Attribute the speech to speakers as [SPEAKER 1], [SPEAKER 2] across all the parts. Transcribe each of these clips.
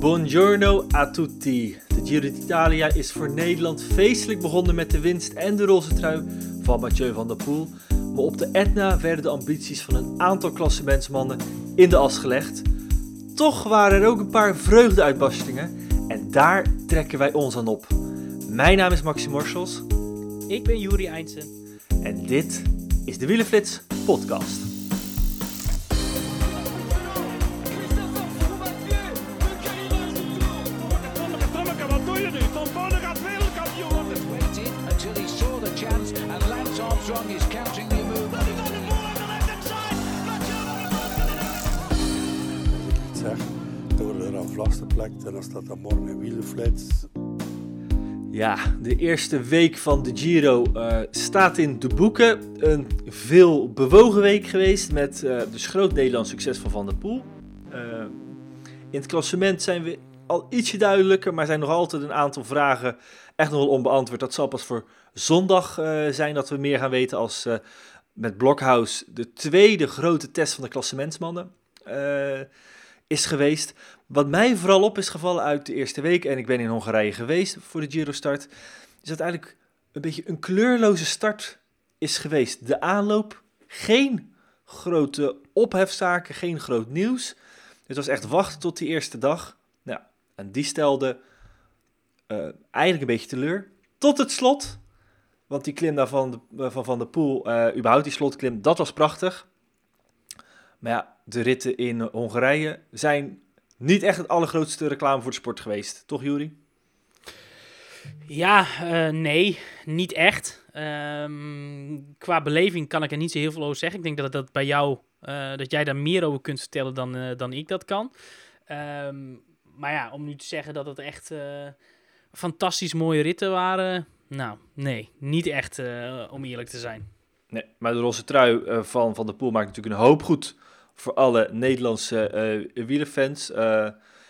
[SPEAKER 1] Buongiorno a tutti. De Giro d'Italia is voor Nederland feestelijk begonnen met de winst en de roze trui van Mathieu van der Poel. Maar op de Etna werden de ambities van een aantal klassementsmannen in de as gelegd. Toch waren er ook een paar vreugdeuitbarstingen en daar trekken wij ons aan op. Mijn naam is Maxi Morsels
[SPEAKER 2] Ik ben Juri Eindsen.
[SPEAKER 1] en dit is de Wielenflits podcast. Ja, de eerste week van de Giro eh, staat in de boeken. Een veel bewogen week geweest met eh, dus groot Nederlands succes van Van der Poel. Eh, in het klassement zijn we al ietsje duidelijker, maar zijn nog altijd een aantal vragen echt nog wel onbeantwoord. Dat zal pas voor zondag zijn dat we meer gaan weten als met Blockhouse de tweede grote test van de klassementsmannen is geweest. Wat mij vooral op is gevallen uit de eerste week, en ik ben in Hongarije geweest voor de Giro start, is dat eigenlijk een beetje een kleurloze start is geweest. De aanloop, geen grote ophefzaken, geen groot nieuws. Het was echt wachten tot die eerste dag. Nou, en die stelde eh, eigenlijk een beetje teleur. Tot het slot, want die klim daar van, de, van Van der Poel, eh, überhaupt die slotklim, dat was prachtig. Maar ja, de ritten in Hongarije zijn niet echt het allergrootste reclame voor de sport geweest. Toch, Juri?
[SPEAKER 2] Ja, eh, nee, niet echt. Ehm, qua beleving kan ik er niet zo heel veel over zeggen. Ik denk dat dat bij jou, eh, dat jij daar meer over kunt vertellen dan, eh, dan ik dat kan. Ehm, maar ja, om nu te zeggen dat het echt eh, fantastisch mooie ritten waren, nou, nee, niet echt, eh, om eerlijk te zijn.
[SPEAKER 1] Nee, maar de roze trui eh, van Van der Poel maakt natuurlijk een hoop goed voor alle Nederlandse eh wielerfans. Eh,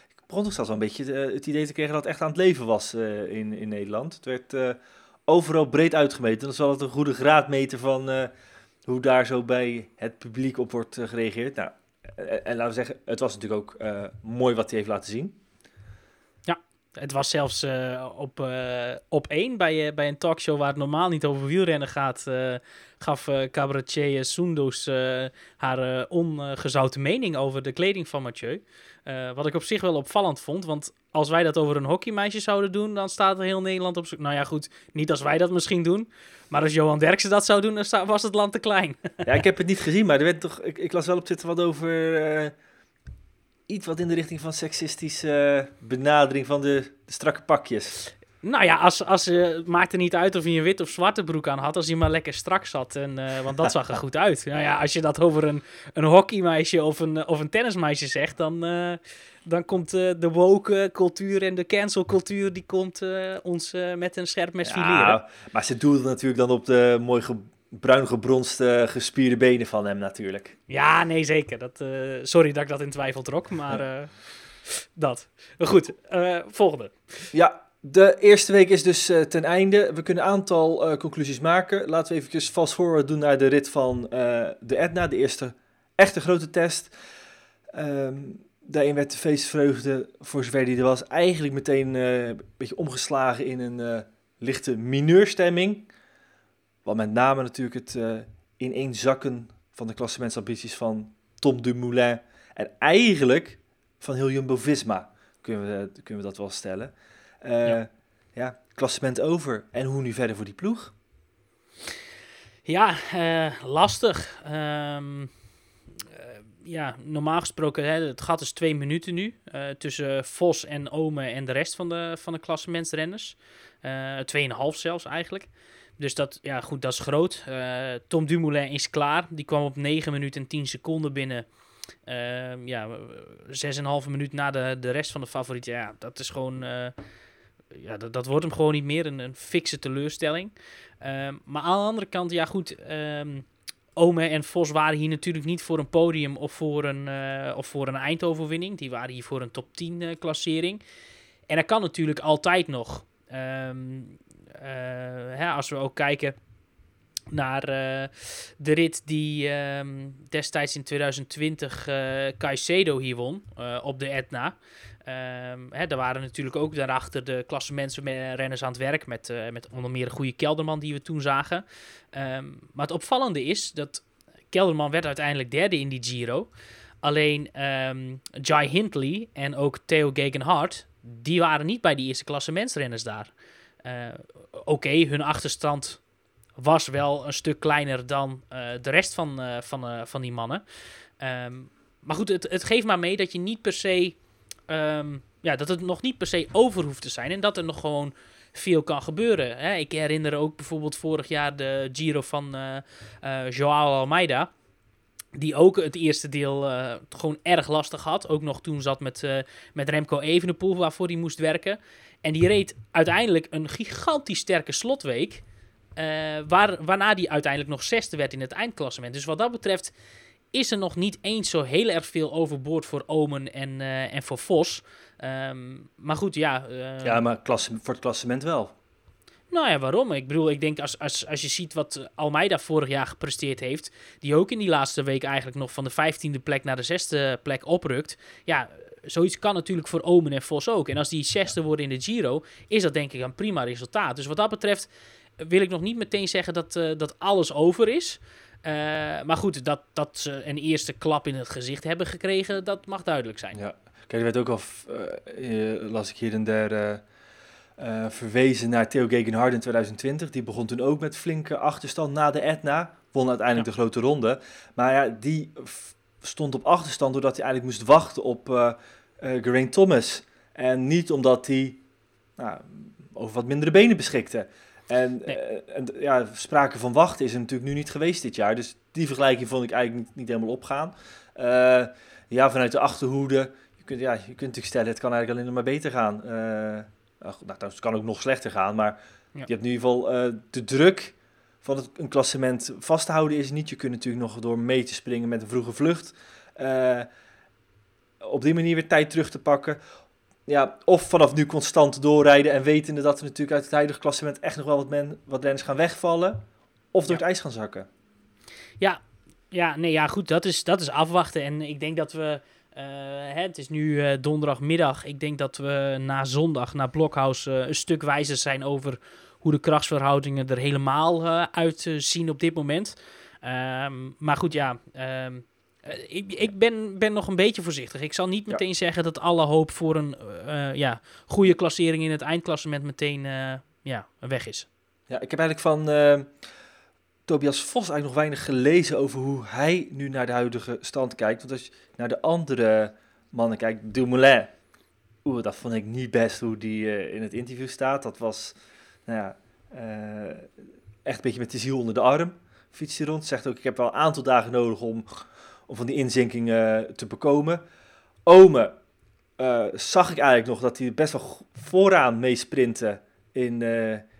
[SPEAKER 1] ik begon toch zelfs wel een beetje eh, het idee te krijgen dat het echt aan het leven was in, in Nederland. Het werd overal breed uitgemeten. Dat is wel een goede graadmeter van hoe daar zo bij het publiek op wordt gereageerd. Nou, en, en laten we zeggen, het was natuurlijk ook mooi wat hij heeft laten zien.
[SPEAKER 2] Het was zelfs eh, op, eh, op één bij, eh, bij een talkshow waar het normaal niet over wielrennen gaat, gaf cabaretier Soendos haar ongezouten mening over de kleding van Mathieu. Wat ik op zich wel opvallend vond, want als wij dat over een hockeymeisje zouden doen, dan staat er heel Nederland op zoek. Nou ja, goed, niet als wij dat misschien doen, maar als Johan Derksen dat zou doen, dan was het land te klein.
[SPEAKER 1] Ja, ik heb het niet gezien, maar er werd toch, ik, las wel op Twitter wat over iets wat in de richting van seksistische eh, benadering van de, de strakke pakjes.
[SPEAKER 2] Nou ja, als, als, eh, het maakt er niet uit of hij een wit of zwarte broek aan had, als hij maar lekker strak zat. En, eh, want dat zag er goed uit. Nou ja, als je dat over een, een hockeymeisje of een, of een tennismeisje zegt, dan, dan komt de woke cultuur en de cancel cultuur, die komt ons met een scherp mes fileren.
[SPEAKER 1] Ja, maar ze doelde natuurlijk dan op de mooi ge, bruin gebronste gespierde benen van hem natuurlijk.
[SPEAKER 2] Ja, nee, zeker. Dat, eh, sorry dat ik dat in twijfel trok, maar eh, dat. Goed, eh, volgende.
[SPEAKER 1] Ja, de eerste week is dus ten einde. We kunnen een aantal conclusies maken. Laten we eventjes fast forward doen naar de rit van de Etna, de eerste echte grote test. Ehm, daarin werd de feestvreugde, voor zover die er was, eigenlijk meteen een beetje omgeslagen in een lichte mineurstemming. Wat met name natuurlijk het eh ineenzakken van de klassementsambities van Tom Dumoulin en eigenlijk van heel Jumbo-Visma, kunnen we, kunnen we dat wel stellen. Eh,
[SPEAKER 2] Ja.
[SPEAKER 1] ja. klassement over. En hoe nu verder voor die ploeg?
[SPEAKER 2] Ja, eh, lastig. Ehm, eh, ja, normaal gesproken, hè, het gat is twee minuten nu. tussen Vos en Ome en de rest van de, van de klassementsrenners. Tweeënhalf zelfs eigenlijk. Dus dat, ja goed, dat is groot. Eh, Tom Dumoulin is klaar. Die kwam op 9 minuten en 10 seconden binnen. Ehm ja, 6,5 minuut na de, de rest van de favorieten. Ja, dat is gewoon... eh, ja, dat, dat wordt hem gewoon niet meer. Een, een fikse teleurstelling. Ehm, maar aan de andere kant, ja goed... ehm, Ome en Vos waren hier natuurlijk niet voor een podium of voor een, eh, of voor een eindoverwinning. Die waren hier voor een top 10 eh, klassering. En dat kan natuurlijk altijd nog. Eh, hè, als we ook kijken naar eh, de rit die ehm, destijds in 2020 eh Caicedo hier won eh, op de Etna. Ehm hè, er waren natuurlijk ook daarachter de klassementsrenners aan het werk. Met, eh, met onder meer de goede Kelderman die we toen zagen. Ehm, maar het opvallende is dat Kelderman werd uiteindelijk derde in die Giro. Alleen Jai Hindley en ook Theo Gegenhardt, die waren niet bij die eerste klassementsrenners daar. Eh, Oké, hun achterstand was wel een stuk kleiner dan eh, de rest van, eh, van, van die mannen. Ehm, maar goed, het, het geeft maar mee dat je niet per se. ehm, ja, dat het nog niet per se over hoeft te zijn. En dat er nog gewoon veel kan gebeuren. Hè? Ik herinner ook bijvoorbeeld vorig jaar de Giro van Joao Almeida. Die ook het eerste deel eh, gewoon erg lastig had. Ook nog toen zat met, eh, met Remco Evenepoel waarvoor hij moest werken. En die reed uiteindelijk een gigantisch sterke slotweek. eh, waar, waarna die uiteindelijk nog zesde werd in het eindklassement. Dus wat dat betreft is er nog niet eens zo heel erg veel overboord voor Omen en, en voor Vos. Ehm, maar goed, ja.
[SPEAKER 1] Ja, maar klasse, voor het klassement wel.
[SPEAKER 2] Nou ja, waarom? Ik bedoel, ik denk als, als, als je ziet wat Almeida vorig jaar gepresteerd heeft, die ook in die laatste week eigenlijk nog van de vijftiende plek naar de zesde plek oprukt. Ja, zoiets kan natuurlijk voor Omen en Vos ook. En als die zesde worden in de Giro, is dat denk ik een prima resultaat. Dus wat dat betreft wil ik nog niet meteen zeggen dat, eh, dat alles over is. Eh, maar goed, dat, dat ze een eerste klap in het gezicht hebben gekregen, dat mag duidelijk zijn.
[SPEAKER 1] Ja. Kijk, werd ook al, eh, eh, las ik hier en daar, eh, verwezen naar Theo Gegenhardt in 2020. Die begon toen ook met flinke achterstand na de Etna. Won uiteindelijk de grote ronde. Maar ja, die stond op achterstand doordat hij eigenlijk moest wachten op eh, Geraint Thomas. En niet omdat hij nou, over wat mindere benen beschikte. En,
[SPEAKER 2] Nee.
[SPEAKER 1] en ja, sprake van wachten is er natuurlijk nu niet geweest dit jaar. Dus die vergelijking vond ik eigenlijk niet, niet helemaal opgaan. Ja, vanuit de achterhoede. Je kunt, ja, je kunt natuurlijk stellen, het kan eigenlijk alleen nog maar beter gaan. Nou, het kan ook nog slechter gaan. Maar
[SPEAKER 2] Ja.
[SPEAKER 1] je hebt in ieder geval eh, de druk van het, een klassement vast te houden is niet. Je kunt natuurlijk nog door mee te springen met een vroege vlucht. eh, op die manier weer tijd terug te pakken. Ja, of vanaf nu constant doorrijden en wetende dat er natuurlijk uit het huidige klassement echt nog wel wat, men, wat renners gaan wegvallen. Of door
[SPEAKER 2] Ja.
[SPEAKER 1] het ijs gaan zakken.
[SPEAKER 2] Ja, ja, nee, ja, goed, dat is, dat is afwachten. En ik denk dat we, hè, het is nu eh, donderdagmiddag, ik denk dat we na zondag, na Blokhuis, eh, een stuk wijzer zijn over hoe de krachtsverhoudingen er helemaal eh, uitzien op dit moment. Ehm, maar goed, ja, ehm, eh, ik, ik ben, ben nog een beetje voorzichtig. Ik zal niet
[SPEAKER 1] Ja.
[SPEAKER 2] meteen zeggen dat alle hoop voor een eh, ja, goede klassering in het eindklassement meteen eh, ja, weg is.
[SPEAKER 1] Ja, ik heb eigenlijk van eh, Tobias Vos eigenlijk nog weinig gelezen over hoe hij nu naar de huidige stand kijkt. Want als je naar de andere mannen kijkt, Dumoulin, oeh, dat vond ik niet best hoe die eh, in het interview staat. Dat was, nou ja, eh, echt een beetje met de ziel onder de arm. Fietst hij rond, zegt ook, ik heb wel een aantal dagen nodig om, om van die inzinking eh, te bekomen. Ome zag ik eigenlijk nog dat hij best wel vooraan mee sprintte in,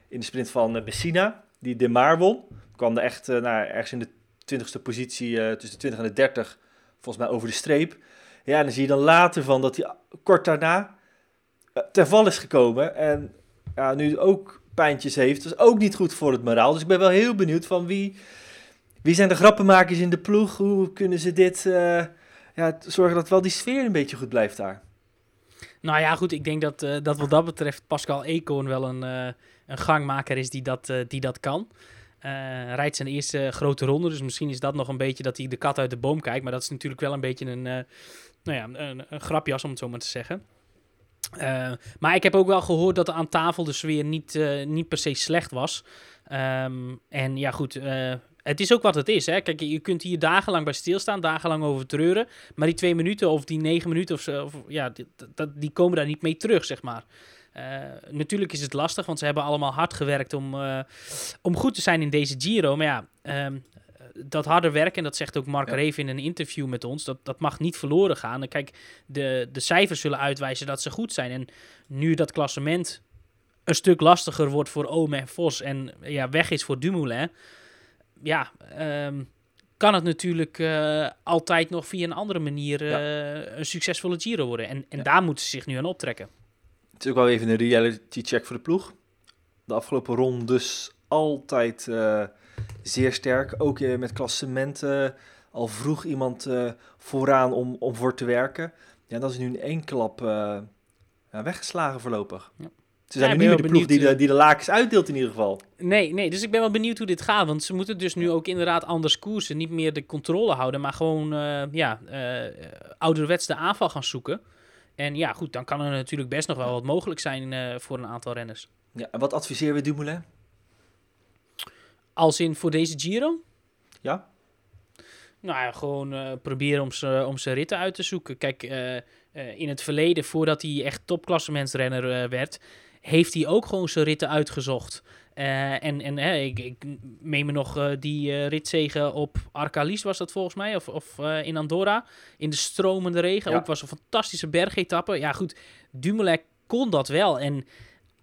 [SPEAKER 1] in de sprint van Messina, die de Maar won. Kwam er echt eh, nou, ergens in de 20ste positie, eh, tussen de 20 en de 30, volgens mij over de streep. Ja, en dan zie je dan later van dat hij kort daarna eh, ter val is gekomen. En ja, nu ook pijntjes heeft. Dat is ook niet goed voor het moraal. Dus ik ben wel heel benieuwd van wie, wie zijn de grappenmakers in de ploeg? Hoe kunnen ze dit ja, zorgen dat wel die sfeer een beetje goed blijft daar?
[SPEAKER 2] Nou ja, goed, ik denk dat, dat wat dat betreft Pascal Eekhoorn wel een, een gangmaker is die dat, die dat kan. Eh, rijdt zijn eerste grote ronde, dus misschien is dat nog een beetje dat hij de kat uit de boom kijkt. Maar dat is natuurlijk wel een beetje een, eh, nou ja, een, een grapjas, om het zo maar te zeggen. Eh, maar ik heb ook wel gehoord dat aan tafel de sfeer niet, niet per se slecht was. Ehm, en ja, goed, het is ook wat het is. Hè? Kijk, je kunt hier dagenlang bij stilstaan, dagenlang over treuren. Maar die twee minuten of die negen minuten of zo, of, ja, die, die komen daar niet mee terug, zeg maar. Eh, natuurlijk is het lastig, want ze hebben allemaal hard gewerkt om, eh, om goed te zijn in deze Giro. Maar ja, ehm, dat harde werken, en dat zegt ook Mark
[SPEAKER 1] Ja.
[SPEAKER 2] Reven in een interview met ons, dat, dat mag niet verloren gaan. En kijk, de, de cijfers zullen uitwijzen dat ze goed zijn. En nu dat klassement een stuk lastiger wordt voor Ome en Vos en ja, weg is voor Dumoulin, ja, ehm, kan het natuurlijk eh, altijd nog via een andere manier een succesvolle Giro worden. En, en
[SPEAKER 1] Ja.
[SPEAKER 2] daar moeten ze zich nu aan optrekken.
[SPEAKER 1] Het is ook wel even een reality check voor de ploeg. De afgelopen rondes altijd eh, zeer sterk. Ook eh, met klassementen al vroeg iemand eh, vooraan om, om voor te werken. Ja, dat is nu in één klap ja, weggeslagen voorlopig.
[SPEAKER 2] Ja.
[SPEAKER 1] Ze zijn
[SPEAKER 2] Ja,
[SPEAKER 1] meer de ploeg die de, die de lakens uitdeelt in ieder geval.
[SPEAKER 2] Nee, nee, dus ik ben wel benieuwd hoe dit gaat. Want ze moeten dus nu ook inderdaad anders koersen. Niet meer de controle houden, maar gewoon ja, ouderwets de aanval gaan zoeken. En ja, goed, dan kan er natuurlijk best nog wel wat mogelijk zijn uh, voor een aantal renners.
[SPEAKER 1] Ja, en wat adviseren we Dumoulin?
[SPEAKER 2] Als in voor deze Giro?
[SPEAKER 1] Ja.
[SPEAKER 2] Nou ja, gewoon uh, proberen om zijn om ritten uit te zoeken. Kijk, uh, in het verleden, voordat hij echt topklassementsrenner werd, heeft hij ook gewoon zijn ritten uitgezocht. En en ik, ik meen me nog die ritzegen op Arcalis was dat volgens mij, of, of in Andorra, in de stromende regen.
[SPEAKER 1] Ja.
[SPEAKER 2] Ook was een fantastische bergetappe. Ja goed, Dumoulin kon dat wel. En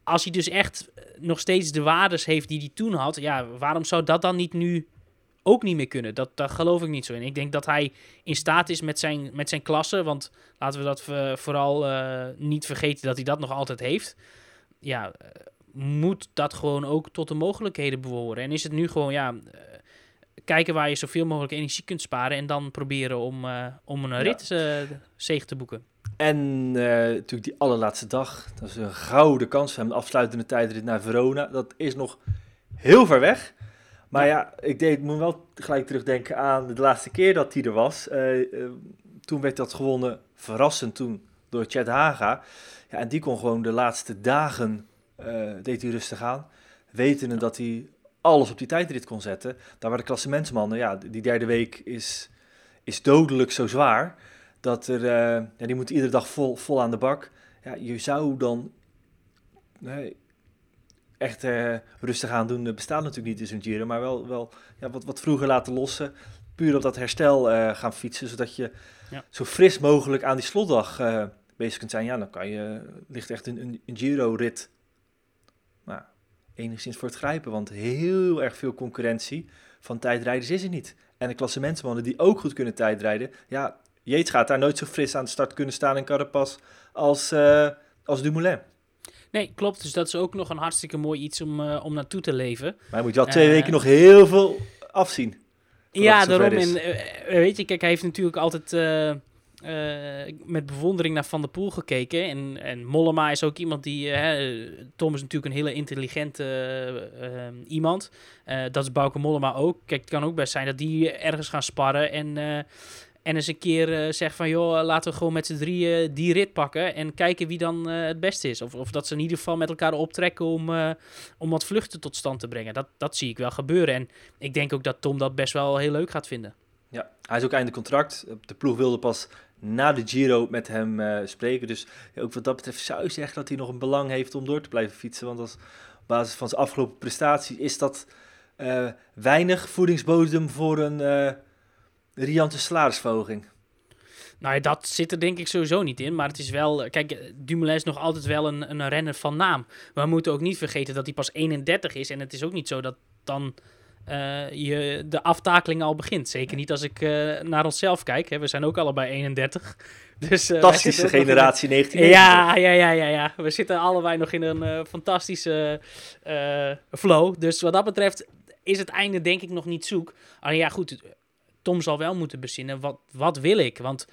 [SPEAKER 2] als hij dus echt nog steeds de waardes heeft die hij toen had, ja, waarom zou dat dan niet nu ook niet meer kunnen? Dat, daar geloof ik niet zo in. Ik denk dat hij in staat is met zijn, met zijn klasse, want laten we dat uh, vooral uh, niet vergeten dat hij dat nog altijd heeft. Ja, uh, moet dat gewoon ook tot de mogelijkheden behoren. En is het nu gewoon, ja, kijken waar je zoveel mogelijk energie kunt sparen en dan proberen om, om een rit zege te boeken.
[SPEAKER 1] En uh, natuurlijk die allerlaatste dag. Dat is een gouden kans hem. De afsluitende tijdrit naar Verona. Dat is nog heel ver weg. Maar ja, ja ik deed, moet wel gelijk terugdenken aan de laatste keer dat hij er was. Toen werd dat gewonnen, verrassend toen, door Chad Haga. Ja, en die kon gewoon de laatste dagen, deed hij rustig aan. Wetende dat hij alles op die tijdrit kon zetten. Daar waren de klassementsmannen, ja, die derde week is, is dodelijk zo zwaar dat er, uh, ja, die moet iedere dag vol, vol aan de bak. Ja, je zou dan nee, echt uh, rustig aan doen, dat bestaat natuurlijk niet in zo'n Giro, maar wel, wel ja, wat, wat vroeger laten lossen. Puur op dat herstel uh, gaan fietsen, zodat je ja. zo fris mogelijk aan die slotdag bezig kunt zijn. Ja, dan kan je, ligt echt een, een, een Giro-rit enigszins voor het grijpen, want heel erg veel concurrentie van tijdrijders is er niet. En de klassementsmannen die ook goed kunnen tijdrijden, ja, Yates gaat daar nooit zo fris aan de start kunnen staan in Carapaz als, uh, als Dumoulin.
[SPEAKER 2] Nee, klopt. Dus dat is ook nog een hartstikke mooi iets om, uh, om naartoe te leven.
[SPEAKER 1] Maar je moet wel twee uh, weken nog heel veel afzien.
[SPEAKER 2] Ja, daarom. En weet je, kijk, hij heeft natuurlijk altijd met bewondering naar Van der Poel gekeken. En, en Mollema is ook iemand die... Tom is natuurlijk een hele intelligente iemand. dat is Bauke Mollema ook. Kijk, het kan ook best zijn dat die ergens gaan sparren en... En eens een keer uh, zegt van, joh, laten we gewoon met z'n drieën die rit pakken en kijken wie dan het beste is. Of, of dat ze in ieder geval met elkaar optrekken om, om wat vluchten tot stand te brengen. Dat, dat zie ik wel gebeuren. En ik denk ook dat Tom dat best wel heel leuk gaat vinden.
[SPEAKER 1] Ja, hij is ook einde contract. De ploeg wilde pas na de Giro met hem spreken. Dus ook wat dat betreft zou je zeggen dat hij nog een belang heeft om door te blijven fietsen. Want als op basis van zijn afgelopen prestatie is dat weinig voedingsbodem voor een riante salarisverhoging.
[SPEAKER 2] Nou ja, dat zit er denk ik sowieso niet in. Maar het is wel... Kijk, Dumoulin is nog altijd wel een, een renner van naam. Maar we moeten ook niet vergeten dat hij pas 31 is. En het is ook niet zo dat dan uh, je de aftakeling al begint. Zeker niet als ik uh, naar onszelf kijk. Hè. We zijn ook allebei 31. Dus, uh,
[SPEAKER 1] fantastische generatie 19.
[SPEAKER 2] Ja, ja, ja, ja, ja. We zitten allebei nog in een fantastische flow. Dus wat dat betreft is het einde denk ik nog niet zoek. Alleen ja, goed... Tom zal wel moeten bezinnen, wat, wat wil ik? Want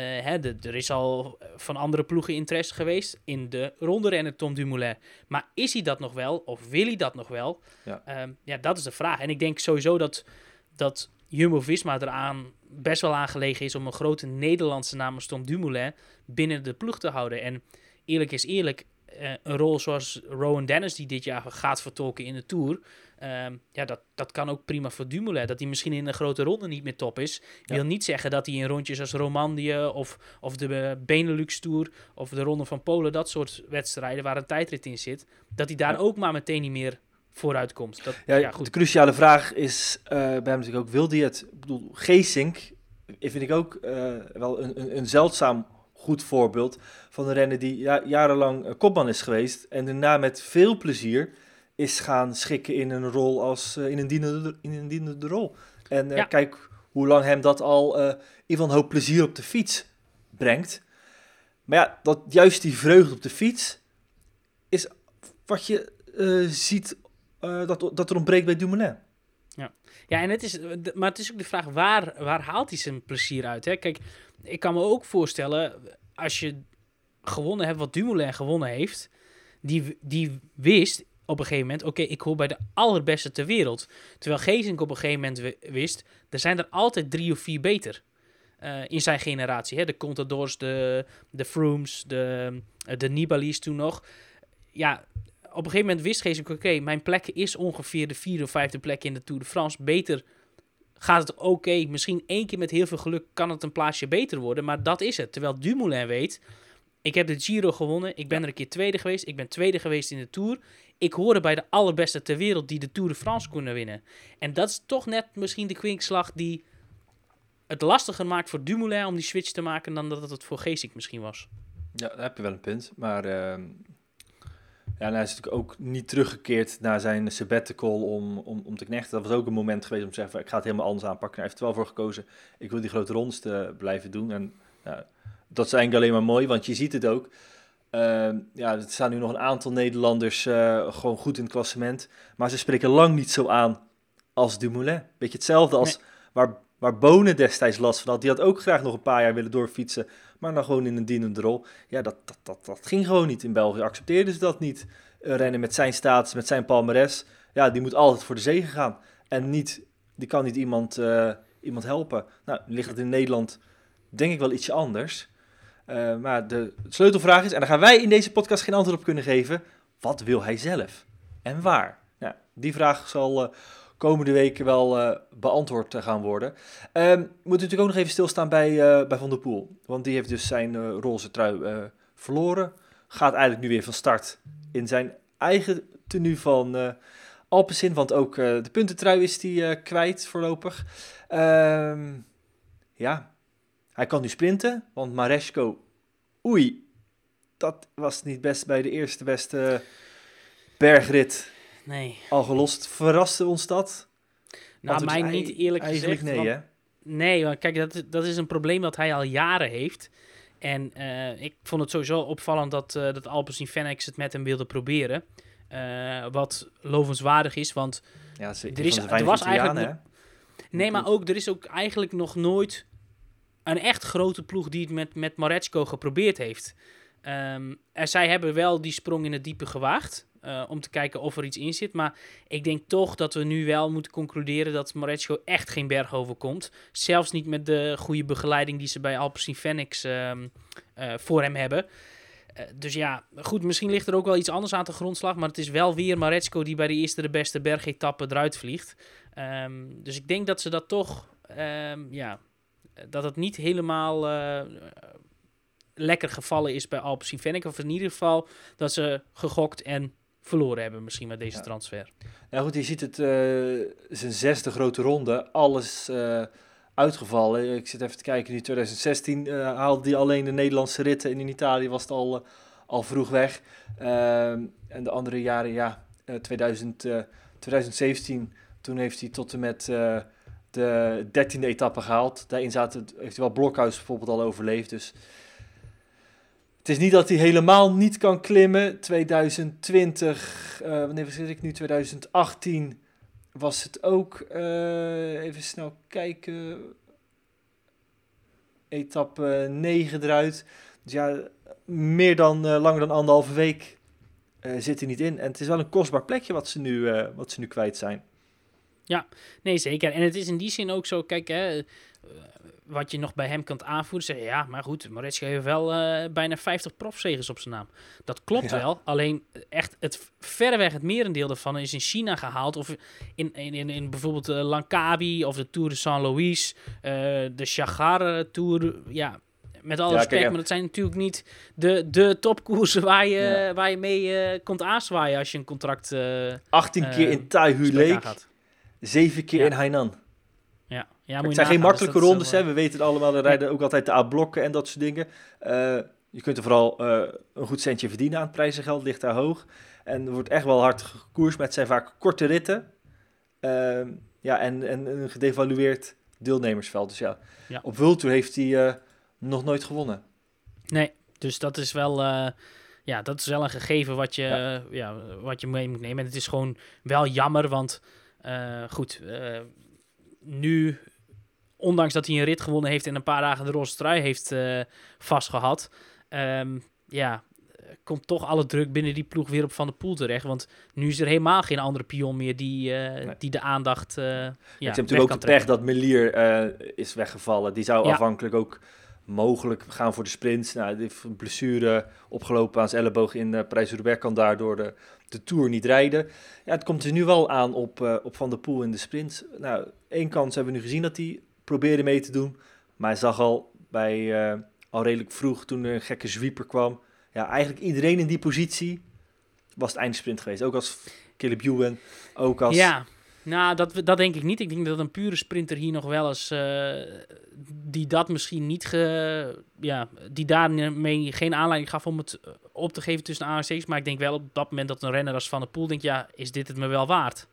[SPEAKER 2] hè, de, er is al van andere ploegen interesse geweest in de rondrenner Tom Dumoulin. Maar is hij dat nog wel? Of wil hij dat nog wel?
[SPEAKER 1] Ja,
[SPEAKER 2] um, ja dat is de vraag. En ik denk sowieso dat, dat Jumbo-Visma eraan best wel aangelegen is om een grote Nederlandse naam als Tom Dumoulin binnen de ploeg te houden. En eerlijk is eerlijk, een rol zoals Rowan Dennis die dit jaar gaat vertolken in de Tour... Um, ja, dat, dat kan ook prima voor Dumoulin. Dat hij misschien in een grote ronde niet meer top is. Ja. Wil niet zeggen dat hij in rondjes als Romandie of, of de Benelux Tour of de Ronde van Polen, dat soort wedstrijden waar een tijdrit in zit, dat hij daar ja. ook maar meteen niet meer vooruit komt. Dat,
[SPEAKER 1] ja, goed. De cruciale vraag is uh, bij hem natuurlijk ook, wil hij het? Ik bedoel, Geesink vind ik ook uh, wel een, een, een zeldzaam goed voorbeeld van een renner die ja, jarenlang kopman is geweest en daarna met veel plezier is gaan schikken in een rol als uh, in, een dienende, in een dienende rol. En uh, ja. kijk hoe lang hem dat al uh, in geval hoop plezier op de fiets brengt. Maar ja, dat, juist die vreugde op de fiets is wat je ziet dat, dat er ontbreekt bij Dumoulin.
[SPEAKER 2] Ja, ja en het is, maar het is ook de vraag, waar, waar haalt hij zijn plezier uit? Hè? Kijk, ik kan me ook voorstellen, als je gewonnen hebt wat Dumoulin gewonnen heeft, die, die wist op een gegeven moment, oké, ik hoor bij de allerbeste ter wereld. Terwijl Gezink op een gegeven moment wi- wist, er zijn er altijd drie of vier beter. eh, in zijn generatie. Hè? De Contadors, de, de Frooms, de, eh, de Nibalis toen nog. Ja, op een gegeven moment wist Gezink, oké, mijn plek is ongeveer de vierde of vijfde plek in de Tour de France. Beter gaat het oké. Misschien één keer met heel veel geluk kan het een plaatsje beter worden. Maar dat is het. Terwijl Dumoulin weet, ik heb de Giro gewonnen. Ik ben er een keer tweede geweest. Ik ben tweede geweest in de Tour. Ik hoorde bij de allerbeste ter wereld die de Tour de France kunnen winnen. En dat is toch net misschien de kwinkslag die het lastiger maakt voor Dumoulin om die switch te maken dan dat het voor Geesink misschien was.
[SPEAKER 1] Ja, daar heb je wel een punt. Maar ehm, ja, en hij is natuurlijk ook niet teruggekeerd naar zijn sabbatical om, om, om te knechten. Dat was ook een moment geweest om te zeggen, ik ga het helemaal anders aanpakken. Hij heeft er wel voor gekozen, ik wil die grote rondes te blijven doen. En ja, dat is eigenlijk alleen maar mooi, want je ziet het ook. Ehm, ja, er staan nu nog een aantal Nederlanders eh, gewoon goed in het klassement. Maar ze spreken lang niet zo aan als Dumoulin. Beetje hetzelfde als waar, waar Bonen destijds last van had. Die had ook graag nog een paar jaar willen doorfietsen. Maar dan gewoon in een dienende rol. Ja, dat, dat, dat, dat ging gewoon niet. In België accepteerden ze dat niet. Een renner met zijn status, met zijn palmares. Ja, die moet altijd voor de zegen gaan. En niet, die kan niet iemand, eh, iemand helpen. Nou, ligt het in Nederland denk ik wel ietsje anders. Eh, maar de sleutelvraag is, en daar gaan wij in deze podcast geen antwoord op kunnen geven. Wat wil hij zelf? En waar? Nou, die vraag zal eh, komende weken wel eh, beantwoord gaan worden. We moeten natuurlijk ook nog even stilstaan bij, eh, bij Van der Poel. Want die heeft dus zijn eh, roze trui verloren. Gaat eigenlijk nu weer van start in zijn eigen tenue van Alpecin. Want ook de puntentrui is eh, kwijt voorlopig. Ehm, ja, hij kan nu sprinten. Want Maresco, oei, dat was niet best bij de eerste beste bergrit
[SPEAKER 2] Nee.
[SPEAKER 1] al gelost. Verraste ons dat?
[SPEAKER 2] Nou, mij niet eerlijk
[SPEAKER 1] Eigenlijk
[SPEAKER 2] gezegd.
[SPEAKER 1] nee,
[SPEAKER 2] want-
[SPEAKER 1] hè?
[SPEAKER 2] Nee, want kijk, dat, dat is een probleem dat hij al jaren heeft. En eh, ik vond het sowieso opvallend dat, eh dat Alpecin Fenix het met hem wilde proberen. Eh, wat lovenswaardig is, want
[SPEAKER 1] Ja, ze,
[SPEAKER 2] Er is- er was eigenlijk Nee, maar ook, er is ook eigenlijk nog nooit een echt grote ploeg die het met, met Maresco geprobeerd heeft. Ehm, en zij hebben wel die sprong in het diepe gewaagd. Eh, om te kijken of er iets in zit. Maar ik denk toch dat we nu wel moeten concluderen dat Maresco echt geen berg overkomt. Zelfs niet met de goede begeleiding die ze bij Alpecin Fenix eh, voor hem hebben. Eh, dus ja, goed, misschien ligt er ook wel iets anders aan de grondslag. Maar het is wel weer Maresco die bij de eerste de beste bergetappe eruit vliegt. Ehm, dus ik denk dat ze dat toch, ehm, ja, dat het niet helemaal lekker gevallen is bij Alpecin Fenix. Of in ieder geval dat ze gegokt en verloren hebben misschien met deze
[SPEAKER 1] Ja.
[SPEAKER 2] transfer.
[SPEAKER 1] Ja goed, je ziet het, eh, zijn zesde grote ronde, alles eh, uitgevallen. Ik zit even te kijken, nu 2016 eh, haalde hij alleen de Nederlandse ritten en in Italië was het al, eh, al vroeg weg. Ehm, en de andere jaren, ja, eh, 2000, eh, 2017, toen heeft hij tot en met de dertiende etappe gehaald. Daarin zaten, heeft hij wel Blokhuis bijvoorbeeld al overleefd, dus... Het is niet dat hij helemaal niet kan klimmen. 2020, eh, wanneer zit ik nu? 2018 was het ook. eh, even snel kijken. Etappe 9 eruit. Dus ja, meer dan eh, langer dan anderhalve week zit hij niet in. En het is wel een kostbaar plekje wat ze nu, wat ze nu kwijt zijn.
[SPEAKER 2] Nee, zeker. En het is in die zin ook zo, kijk, hè, wat je nog bij hem kan aanvoeren, zeggen, ja, maar goed, Moretschko heeft wel eh, bijna 50 profzegers op zijn naam. Dat klopt
[SPEAKER 1] Ja.
[SPEAKER 2] wel, alleen echt het verreweg het merendeel daarvan is in China gehaald, of in, in, in, in bijvoorbeeld de Langkawi of de Tour de Saint-Louis, eh, de Chaggar Tour, ja... Met alle
[SPEAKER 1] Ja,
[SPEAKER 2] respect,
[SPEAKER 1] kijk,
[SPEAKER 2] maar dat zijn natuurlijk niet de, de topkoersen waar je,
[SPEAKER 1] Ja.
[SPEAKER 2] waar je mee eh, komt aanzwaaien als je een contract eh
[SPEAKER 1] 18 keer
[SPEAKER 2] Eh,
[SPEAKER 1] in Taihu Lake,
[SPEAKER 2] aangaat.
[SPEAKER 1] 7 keer in Hainan.
[SPEAKER 2] Ja, ja
[SPEAKER 1] het zijn geen
[SPEAKER 2] dus
[SPEAKER 1] makkelijke rondes,
[SPEAKER 2] wel,
[SPEAKER 1] hè. we weten het allemaal. Er rijden ook altijd de A-blokken en dat soort dingen. Eh, je kunt er vooral eh, een goed centje verdienen aan het prijzengeld, ligt daar hoog. En er wordt echt wel hard gekoerst, maar het zijn vaak korte ritten. Ehm, ja, en, en een gedevalueerd deelnemersveld. Dus ja,
[SPEAKER 2] Ja.
[SPEAKER 1] op World Tour heeft hij eh, nog nooit gewonnen.
[SPEAKER 2] Nee, dus dat is wel, eh, ja, dat is wel een gegeven wat je,
[SPEAKER 1] Ja.
[SPEAKER 2] ja. wat je mee moet nemen. En het is gewoon wel jammer, want eh, goed, eh, nu, ondanks dat hij een rit gewonnen heeft en een paar dagen de roze trui heeft eh, vastgehad, ehm, ja, komt toch alle druk binnen die ploeg weer op Van der Poel terecht. Want nu is er helemaal geen andere pion meer die, eh,
[SPEAKER 1] Nee.
[SPEAKER 2] die de aandacht eh ja,
[SPEAKER 1] je hebt natuurlijk ook de pech
[SPEAKER 2] trekken.
[SPEAKER 1] dat Melier eh, is weggevallen. Die zou
[SPEAKER 2] Ja.
[SPEAKER 1] afhankelijk ook mogelijk gaan voor de sprint. Nou, een blessure opgelopen aan zijn elleboog in uh, Parijs-Roubaix. Kan daardoor de, de Tour niet rijden. Ja, het komt er nu wel aan op, uh, op Van der Poel in de sprint. Nou, één kans hebben we nu gezien dat hij probeerde mee te doen. Maar hij zag al bij uh, al redelijk vroeg toen een gekke zwieper kwam. Ja, eigenlijk iedereen in die positie was het eindsprint geweest. Ook als Caleb Ewan, ook als...
[SPEAKER 2] Ja, nou, dat, dat denk ik niet. Ik denk dat een pure sprinter hier nog wel eens... Uh, die dat misschien niet... Ja, die daarmee geen aanleiding gaf om het op te geven tussen ARC's. Maar ik denk wel op dat moment dat een renner als Van der Poel denkt... Ja, is dit het me wel waard?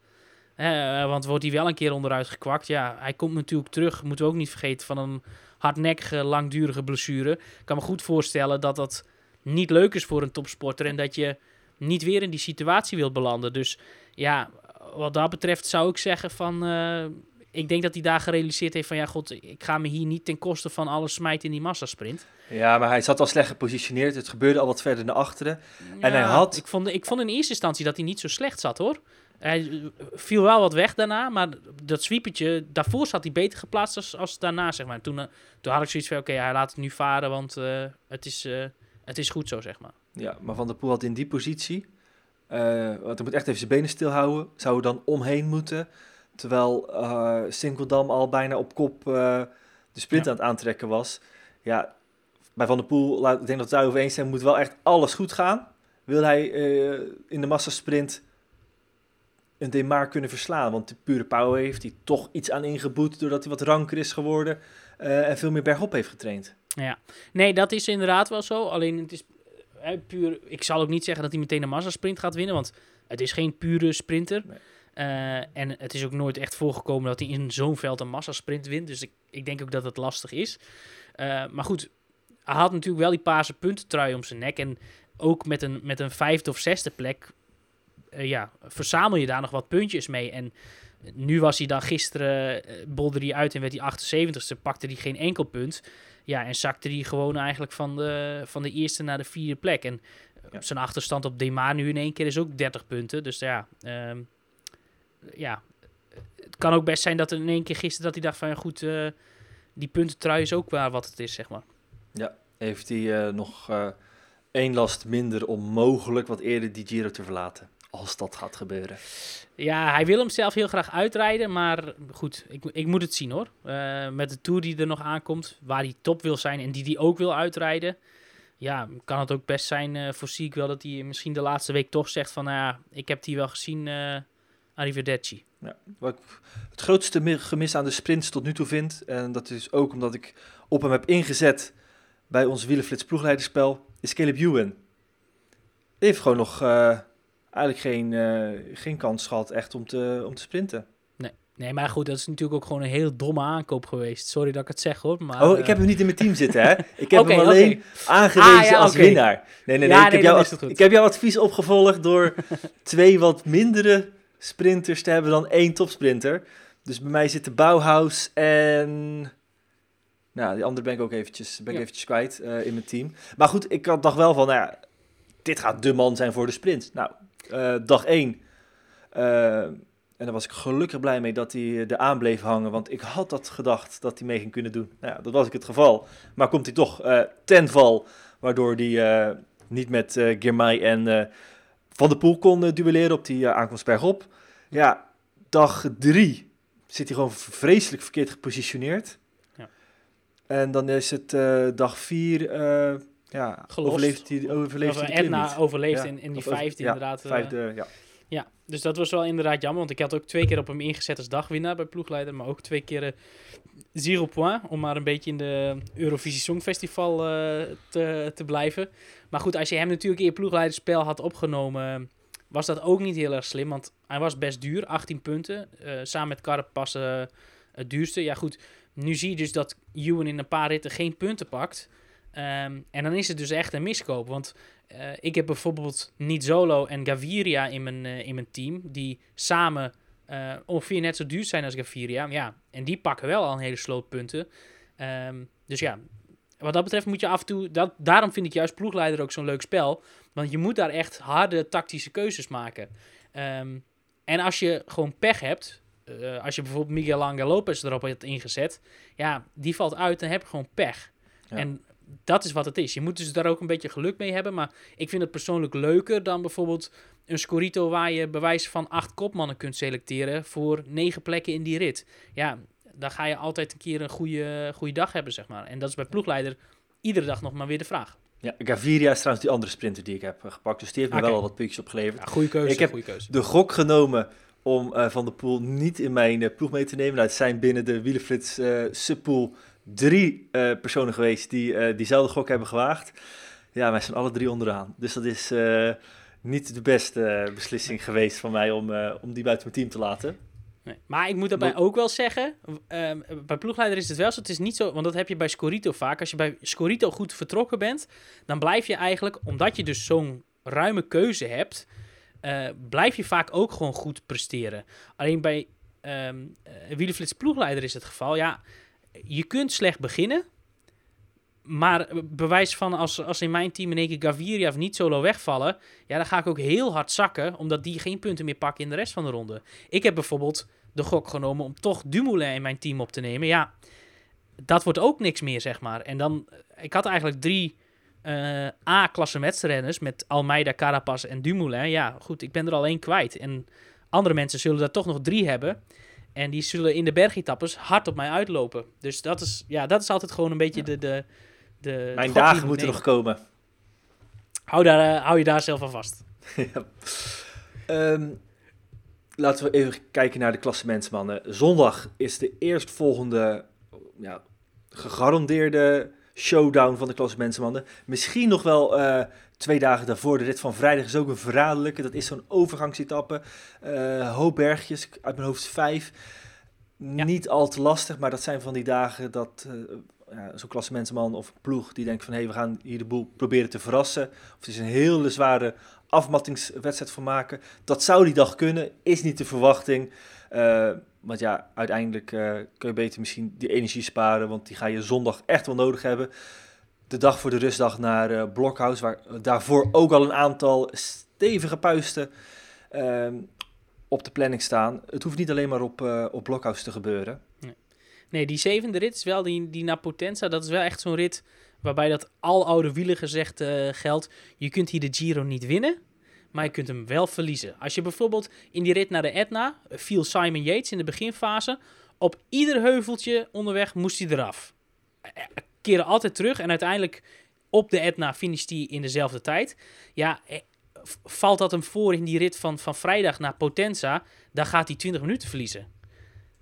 [SPEAKER 2] He, want wordt hij wel een keer onderuit gekwakt. Ja, hij komt natuurlijk terug, moeten we ook niet vergeten, van een hardnekkige, langdurige blessure. Ik kan me goed voorstellen dat dat niet leuk is voor een topsporter en dat je niet weer in die situatie wilt belanden. Dus ja, wat dat betreft zou ik zeggen van... Uh, ik denk dat hij daar gerealiseerd heeft van... ja, god, ik ga me hier niet ten koste van alles smijten in die massasprint.
[SPEAKER 1] Ja, maar hij zat al slecht gepositioneerd. Het gebeurde al wat verder naar achteren. Ja, en hij had...
[SPEAKER 2] Ik vond, ik vond in eerste instantie dat hij niet zo slecht zat, hoor. Hij viel wel wat weg daarna, maar dat sweepertje, daarvoor zat hij beter geplaatst als, als daarna, zeg maar. Toen, uh, toen had ik zoiets van, oké, okay, hij laat het nu varen, want het, is, het is goed zo, zeg maar.
[SPEAKER 1] Ja, maar Van der Poel had in die positie, uh, want hij moet echt even zijn benen stilhouden, zou er dan omheen moeten, terwijl uh, Sinkeldam al bijna op kop uh, de sprint ja. aan het aantrekken was. Ja, bij Van der Poel, ik denk dat we het daarover eens zijn, moet wel echt alles goed gaan. Wil hij in de massasprint een Demar kunnen verslaan. Want de pure power heeft hij toch iets aan ingeboet doordat hij wat ranker is geworden en veel meer bergop heeft getraind.
[SPEAKER 2] Ja, nee, dat is inderdaad wel zo. Alleen het is puur. Ik zal ook niet zeggen dat hij meteen een massasprint gaat winnen, want het is geen pure sprinter. Nee. Uh, en het is ook nooit echt voorgekomen dat hij in zo'n veld een massasprint wint. Dus ik, ik denk ook dat het lastig is. maar goed, hij had natuurlijk wel die paarse puntentrui om zijn nek. En ook met een, met een vijfde of zesde plek uh, ja, verzamel je daar nog wat puntjes mee. En nu was hij dan gisteren, bolde hij uit en werd hij 78ste, pakte hij geen enkel punt. Ja, en zakte hij gewoon eigenlijk van de, van de eerste naar de vierde plek. En ja. zijn achterstand op Demar nu in één keer is ook 30 punten. Dus ja, um, ja, het kan ook best zijn dat er in één keer gisteren dat hij dacht van ja goed, uh, die puntentrui is ook waar wat het is, zeg maar.
[SPEAKER 1] Ja, heeft hij uh, nog één last minder om mogelijk wat eerder die Giro te verlaten als dat gaat gebeuren.
[SPEAKER 2] Ja, hij wil hem zelf heel graag uitrijden, maar goed, ik, ik moet het zien hoor. Uh, met de Tour die er nog aankomt, waar hij top wil zijn en die hij ook wil uitrijden. Ja, kan het ook best zijn, uh, voorzie ik wel, dat hij misschien de laatste week toch zegt van, nou ja, ik heb die wel gezien, uh, arrivederci.
[SPEAKER 1] Ja, wat ik het grootste gemis aan de sprints tot nu toe vind, en dat is ook omdat ik op hem heb ingezet bij ons Wielenflits ploegleiderspel, is Caleb Ewan. Die heeft gewoon nog uh, eigenlijk geen, uh, geen kans gehad echt om te, om te sprinten.
[SPEAKER 2] Nee. nee, maar goed, dat is natuurlijk ook gewoon een heel domme aankoop geweest. Sorry dat ik het zeg hoor. Maar,
[SPEAKER 1] oh, ik heb hem niet in mijn team zitten hè. Ik heb okay, hem alleen okay. aangewezen ah, ja, als okay. winnaar. Nee, nee, nee.
[SPEAKER 2] Ja,
[SPEAKER 1] ik, heb jou, ik heb jouw advies opgevolgd door twee wat mindere sprinters te hebben dan één topsprinter. Dus bij mij zitten Bauhaus en... Nou, die andere ben ik ook eventjes, ben ik ja. eventjes kwijt uh, in mijn team. Maar goed, ik dacht wel van, nou ja, dit gaat de man zijn voor de sprint. Nou, uh, dag 1. Uh, en daar was ik gelukkig blij mee dat hij er aan bleef hangen. Want ik had dat gedacht dat hij mee ging kunnen doen. Nou ja, dat was ik het geval. Maar komt hij toch uh, ten val. Waardoor hij niet met uh, Girmay en Van der Poel kon duelleren op die aankomst bergop. Ja, dag 3 zit hij gewoon vreselijk verkeerd gepositioneerd. Ja. En dan is het dag 4 ja,
[SPEAKER 2] Gelost.
[SPEAKER 1] overleeft hij overleeft
[SPEAKER 2] of,
[SPEAKER 1] hij
[SPEAKER 2] Edna overleeft ja. in, in die vijfde
[SPEAKER 1] ja,
[SPEAKER 2] inderdaad.
[SPEAKER 1] Vijfde, ja.
[SPEAKER 2] ja, dus dat was wel inderdaad jammer, want ik had ook twee keer op hem ingezet als dagwinnaar bij ploegleider, maar ook twee keer uh, zero point, om maar een beetje in de Eurovisie Songfestival uh, te, te blijven. Maar goed, als je hem natuurlijk in je ploegleiderspel had opgenomen, was dat ook niet heel erg slim, want hij was best duur, 18 punten, uh, samen met Carapaz het duurste. Ja goed, nu zie je dus dat Ewan in een paar ritten geen punten pakt. Um, en dan is het dus echt een miskoop. Want uh, ik heb bijvoorbeeld Nizzolo en Gaviria in mijn, uh, in mijn team. Die samen uh, ongeveer net zo duur zijn als Gaviria. Ja, en die pakken wel al een hele sloot punten. Um, dus ja, wat dat betreft moet je af en toe... Dat, daarom vind ik juist ploegleider ook zo'n leuk spel. Want je moet daar echt harde tactische keuzes maken. Ehm, en als je gewoon pech hebt... eh, als je bijvoorbeeld Miguel Angel Lopez erop hebt ingezet... Ja, die valt uit, dan heb je gewoon pech.
[SPEAKER 1] Ja.
[SPEAKER 2] En dat is wat het is. Je moet dus daar ook een beetje geluk mee hebben. Maar ik vind het persoonlijk leuker dan bijvoorbeeld een Scorito waar je bewijs van acht kopmannen kunt selecteren voor negen plekken in die rit. Ja, dan ga je altijd een keer een goede, goede dag hebben, zeg maar. En dat is bij ploegleider iedere dag nog maar weer de vraag.
[SPEAKER 1] Ja, Gaviria is trouwens die andere sprinter die ik heb eh, gepakt. Dus die heeft me wel al wat puntjes opgeleverd.
[SPEAKER 2] Ja, goede keuze,
[SPEAKER 1] Ik heb
[SPEAKER 2] goede keuze.
[SPEAKER 1] De gok genomen om eh, Van de Poel niet in mijn eh, ploeg mee te nemen. Nou, het zijn binnen de Wielenflits eh subpool drie eh, personen geweest die eh, diezelfde gok hebben gewaagd. Ja, wij zijn alle drie onderaan. Dus dat is eh, niet de beste beslissing geweest van mij om, om die buiten mijn team te laten.
[SPEAKER 2] Nee. Maar ik moet daarbij ook wel zeggen, ehm, bij ploegleider is het wel zo, het is niet zo, want dat heb je bij Scorito vaak. Als je bij Scorito goed vertrokken bent, dan blijf je eigenlijk, omdat je dus zo'n ruime keuze hebt, blijf je vaak ook gewoon goed presteren. Alleen bij ehm uh, Wielenflits ploegleider is het geval, ja, je kunt slecht beginnen, maar bewijs van als, als in mijn team in één keer Gaviria of niet solo wegvallen, ja, dan ga ik ook heel hard zakken, omdat die geen punten meer pakken in de rest van de ronde. Ik heb bijvoorbeeld de gok genomen om toch Dumoulin in mijn team op te nemen. Ja, dat wordt ook niks meer, zeg maar. En dan, ik had eigenlijk drie uh, A-klassemetsrenners met Almeida, Carapaz en Dumoulin. Ja, goed, ik ben er al één kwijt. En andere mensen zullen er toch nog drie hebben. En die zullen in de bergetappes hard op mij uitlopen. Dus dat is, ja, dat is altijd gewoon een beetje de... de, de
[SPEAKER 1] Mijn dagen
[SPEAKER 2] moet
[SPEAKER 1] moeten
[SPEAKER 2] nemen.
[SPEAKER 1] nog komen.
[SPEAKER 2] Hou, daar, uh, hou je daar zelf aan vast.
[SPEAKER 1] ja. um, laten we even kijken naar de klassementsmannen. Zondag is de eerstvolgende ja, gegarandeerde showdown van de klassementsmannen. Misschien nog wel uh, twee dagen daarvoor. De rit van vrijdag is ook een verraderlijke. Dat is zo'n overgangsetappe. Uh, hoop bergjes, uit mijn hoofd vijf. Ja. Niet al te lastig, maar dat zijn van die dagen dat uh, ja, zo'n klassementsman of ploeg die denkt van... hé, hey, we gaan hier de boel proberen te verrassen. Of het is een hele zware afmattingswedstrijd van maken. Dat zou die dag kunnen, is niet de verwachting. Uh, want ja, uiteindelijk uh, kun je beter misschien die energie sparen, want die ga je zondag echt wel nodig hebben. De dag voor de rustdag naar uh, Blokhuis, waar daarvoor ook al een aantal stevige puisten uh, op de planning staan. Het hoeft niet alleen maar op, uh, op Blokhuis te gebeuren.
[SPEAKER 2] Nee. die zevende rit is wel die, die naar Potenza. Dat is wel echt zo'n rit waarbij dat al oude wielen gezegd geldt. Je kunt hier de Giro niet winnen, maar je kunt hem wel verliezen. Als je bijvoorbeeld in die rit naar de Etna viel Simon Yates in de beginfase. Op ieder heuveltje onderweg moest hij eraf. Keren altijd terug en uiteindelijk op de Etna finisht hij in dezelfde tijd. Ja, eh, valt dat hem voor in die rit van, van vrijdag naar Potenza, dan gaat hij 20 minuten verliezen.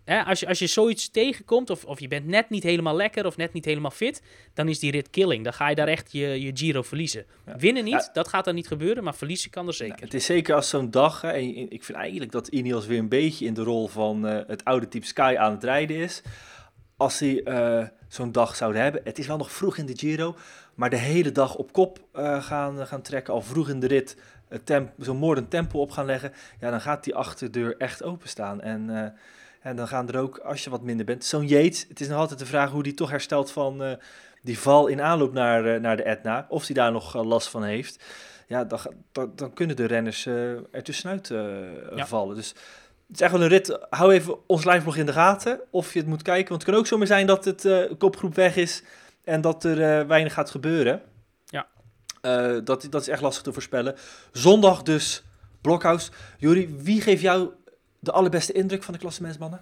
[SPEAKER 2] Hè, als, je, als je zoiets tegenkomt, of, of je bent net niet helemaal lekker of net niet helemaal fit, dan is die rit killing. Dan ga je daar echt je, je Giro verliezen. Ja. Winnen niet, ja. dat gaat dan niet gebeuren, maar verliezen kan er zeker.
[SPEAKER 1] Nou, het is zeker als zo'n dag, hè, en ik vind eigenlijk dat Ineos weer een beetje in de rol van uh, het oude type Sky aan het rijden is. Als hij uh, zo'n dag zouden hebben, het is wel nog vroeg in de Giro, maar de hele dag op kop uh, gaan, gaan trekken, al vroeg in de rit zo'n moordend tempo op gaan leggen, ja, dan gaat die achterdeur echt openstaan. En, en dan gaan er ook, als je wat minder bent, zo'n Yates, het is nog altijd de vraag hoe die toch herstelt van uh, die val in aanloop naar, uh, naar de Etna, of hij daar nog last van heeft. Ja, dan, dan, dan kunnen de renners er tussenuit ja. vallen. Dus het is echt wel een rit. Hou even ons liveblog in de gaten, of je het moet kijken. Want het kan ook zomaar zijn dat het kopgroep weg is en dat er weinig gaat gebeuren. Uh, dat, dat is echt lastig te voorspellen. Zondag dus Blokhuis. Juri, wie geeft jou de allerbeste indruk van de klassementsmannen?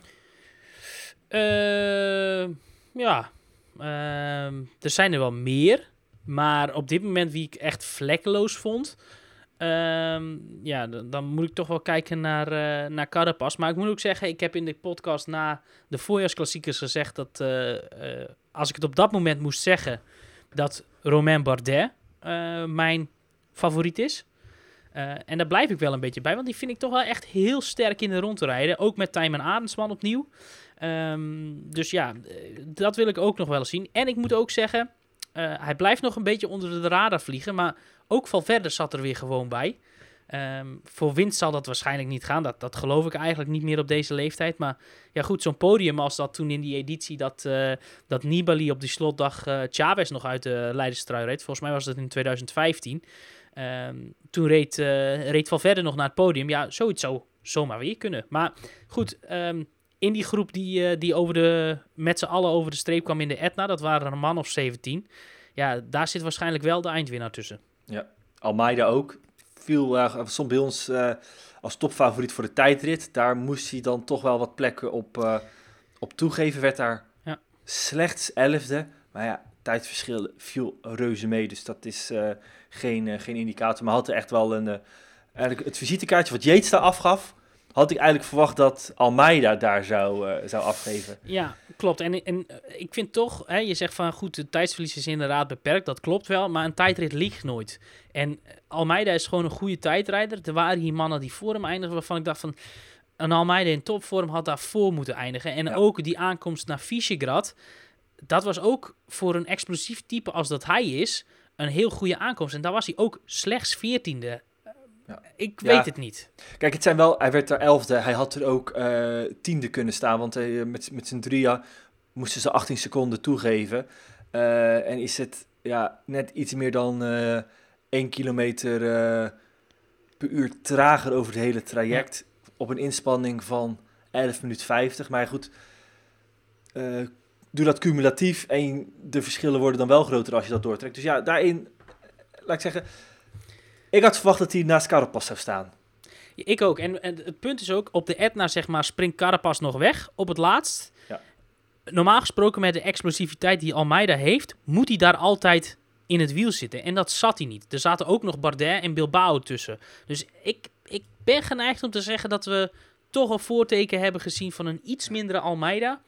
[SPEAKER 2] Uh, ja, uh, er zijn er wel meer. Maar op dit moment wie ik echt vlekkeloos vond... ja, dan, moet ik toch wel kijken naar, uh, naar. Maar ik moet ook zeggen, ik heb in de podcast na de voorjaarsklassiekers gezegd... dat uh, als ik het op dat moment moest zeggen... dat Romain Bardet mijn favoriet is. Uh, en daar blijf ik wel een beetje bij, want die vind ik toch wel echt heel sterk in de rond te rijden. Ook met Tijmen Arendsman opnieuw. Um, dus ja, dat wil ik ook nog wel eens zien. En ik moet ook zeggen, uh, hij blijft nog een beetje onder de radar vliegen, maar ook Valverde zat er weer gewoon bij. Ehm, voor winst zal dat waarschijnlijk niet gaan. Dat, dat geloof ik eigenlijk niet meer op deze leeftijd. Maar ja, goed, zo'n podium als dat toen in die editie dat, eh, dat Nibali op die slotdag uh, Chavez nog uit de Leiderstrui reed. Volgens mij was dat in 2015. Ehm, toen reed, uh, reed Valverde nog naar het podium. Ja, zoiets zou zomaar weer kunnen. Maar goed, ehm, in die groep die, die over de, met z'n allen over de streep kwam in de Etna, dat waren een man of 17. Ja, daar zit waarschijnlijk wel de eindwinnaar tussen.
[SPEAKER 1] Ja, Almeida ook. Viel uh, stond bij ons uh, als topfavoriet voor de tijdrit. Daar moest hij dan toch wel wat plekken op, uh, op toegeven. Werd daar ja. slechts elfde. Maar ja, tijdverschil viel reuze mee. Dus dat is geen, geen indicator. Maar had er echt wel een... eigenlijk het visitekaartje wat Yates daar afgaf had ik eigenlijk verwacht dat Almeida daar zou, uh, zou afgeven.
[SPEAKER 2] Ja, klopt. En, en uh, ik vind toch, hè, je zegt van goed, de tijdsverlies is inderdaad beperkt, dat klopt wel, maar een tijdrit liegt nooit. En Almeida is gewoon een goede tijdrijder. Er waren hier mannen die voor hem eindigen, waarvan ik dacht van, een Almeida in topvorm had daar voor moeten eindigen. En ja. ook die aankomst naar Visegrad, dat was ook voor een explosief type als dat hij is, een heel goede aankomst. En daar was hij ook slechts veertiende. Ja. Ik weet het niet.
[SPEAKER 1] Kijk, het zijn wel, hij werd er elfde. Hij had er ook uh, tiende kunnen staan, want hij, met, met zijn drieën moesten ze 18 seconden toegeven. Uh, en is het ja, net iets meer dan uh, 1 kilometer per uur trager over het hele traject. Ja. Op een inspanning van 11 minuten 50. Maar goed, doe dat cumulatief en de verschillen worden dan wel groter als je dat doortrekt. Dus ja, daarin, laat ik zeggen ik had verwacht dat hij naast Carapaz zou staan.
[SPEAKER 2] Ja, ik ook. En, en, het punt is ook, op de Etna zeg maar, springt Carapaz nog weg op het laatst. Ja. Normaal gesproken met de explosiviteit die Almeida heeft, moet hij daar altijd in het wiel zitten. En dat zat hij niet. Er zaten ook nog Bardet en Bilbao tussen. Dus ik, ik ben geneigd om te zeggen dat we toch een voorteken hebben gezien van een iets mindere Almeida.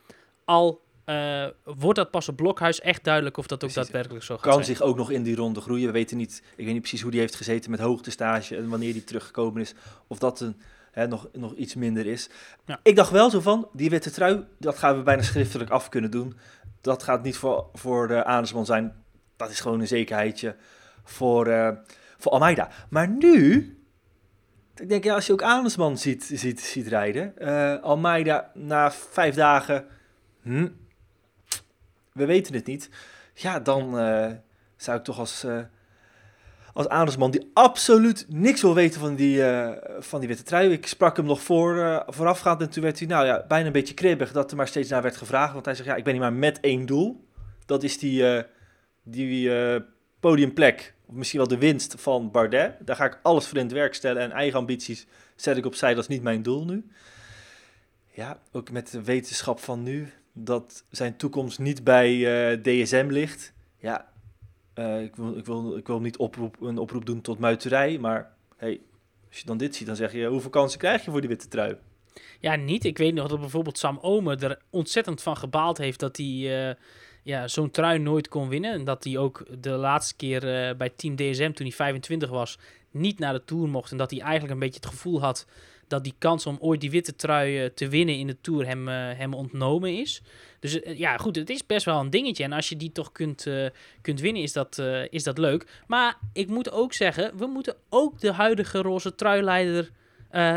[SPEAKER 2] Al uh, wordt dat pas op Blokhuis echt duidelijk of dat ook precies. daadwerkelijk zo gaat
[SPEAKER 1] kan zijn. zich ook nog in die ronde groeien. We weten niet, ik weet niet precies hoe die heeft gezeten met hoogtestage en wanneer die teruggekomen is. Of dat een, hè, nog, nog iets minder is. Ja. Ik dacht wel zo van, die witte trui, dat gaan we bijna schriftelijk af kunnen doen. Dat gaat niet voor, voor de Anesman zijn. Dat is gewoon een zekerheidje voor, uh, voor Almeida. Maar nu, ik denk ja, als je ook Anesman ziet, ziet, ziet rijden. Uh, Almeida na vijf dagen... Hm, we weten het niet. Ja, dan uh, zou ik toch als, uh, als Adersman die absoluut niks wil weten van die, uh, van die witte trui. Ik sprak hem nog voor, voorafgaand en toen werd hij nou ja, bijna een beetje kribbig dat er maar steeds naar werd gevraagd. Want hij zegt, ja, ik ben hier maar met één doel. Dat is die, die podiumplek, of misschien wel de winst van Bardet. Daar ga ik alles voor in het werk stellen en eigen ambities zet ik opzij. Dat is niet mijn doel nu. Ja, ook met de wetenschap van nu dat zijn toekomst niet bij uh, DSM ligt. Ja, uh, ik, wil, ik, wil, ik wil niet oproep, een oproep doen tot muiterij, maar hey, als je dan dit ziet, dan zeg je, hoeveel kansen krijg je voor die witte trui?
[SPEAKER 2] Ja, niet. Ik weet nog dat bijvoorbeeld Sam Omer er ontzettend van gebaald heeft dat hij uh, ja, zo'n trui nooit kon winnen. En dat hij ook de laatste keer bij Team DSM, toen hij 25 was, niet naar de Tour mocht. En dat hij eigenlijk een beetje het gevoel had dat die kans om ooit die witte trui uh, te winnen in de Tour hem, uh, hem ontnomen is. Dus uh, ja, goed, het is best wel een dingetje. En als je die toch kunt, kunt winnen, is dat, is dat leuk. Maar ik moet ook zeggen, we moeten ook de huidige roze truileider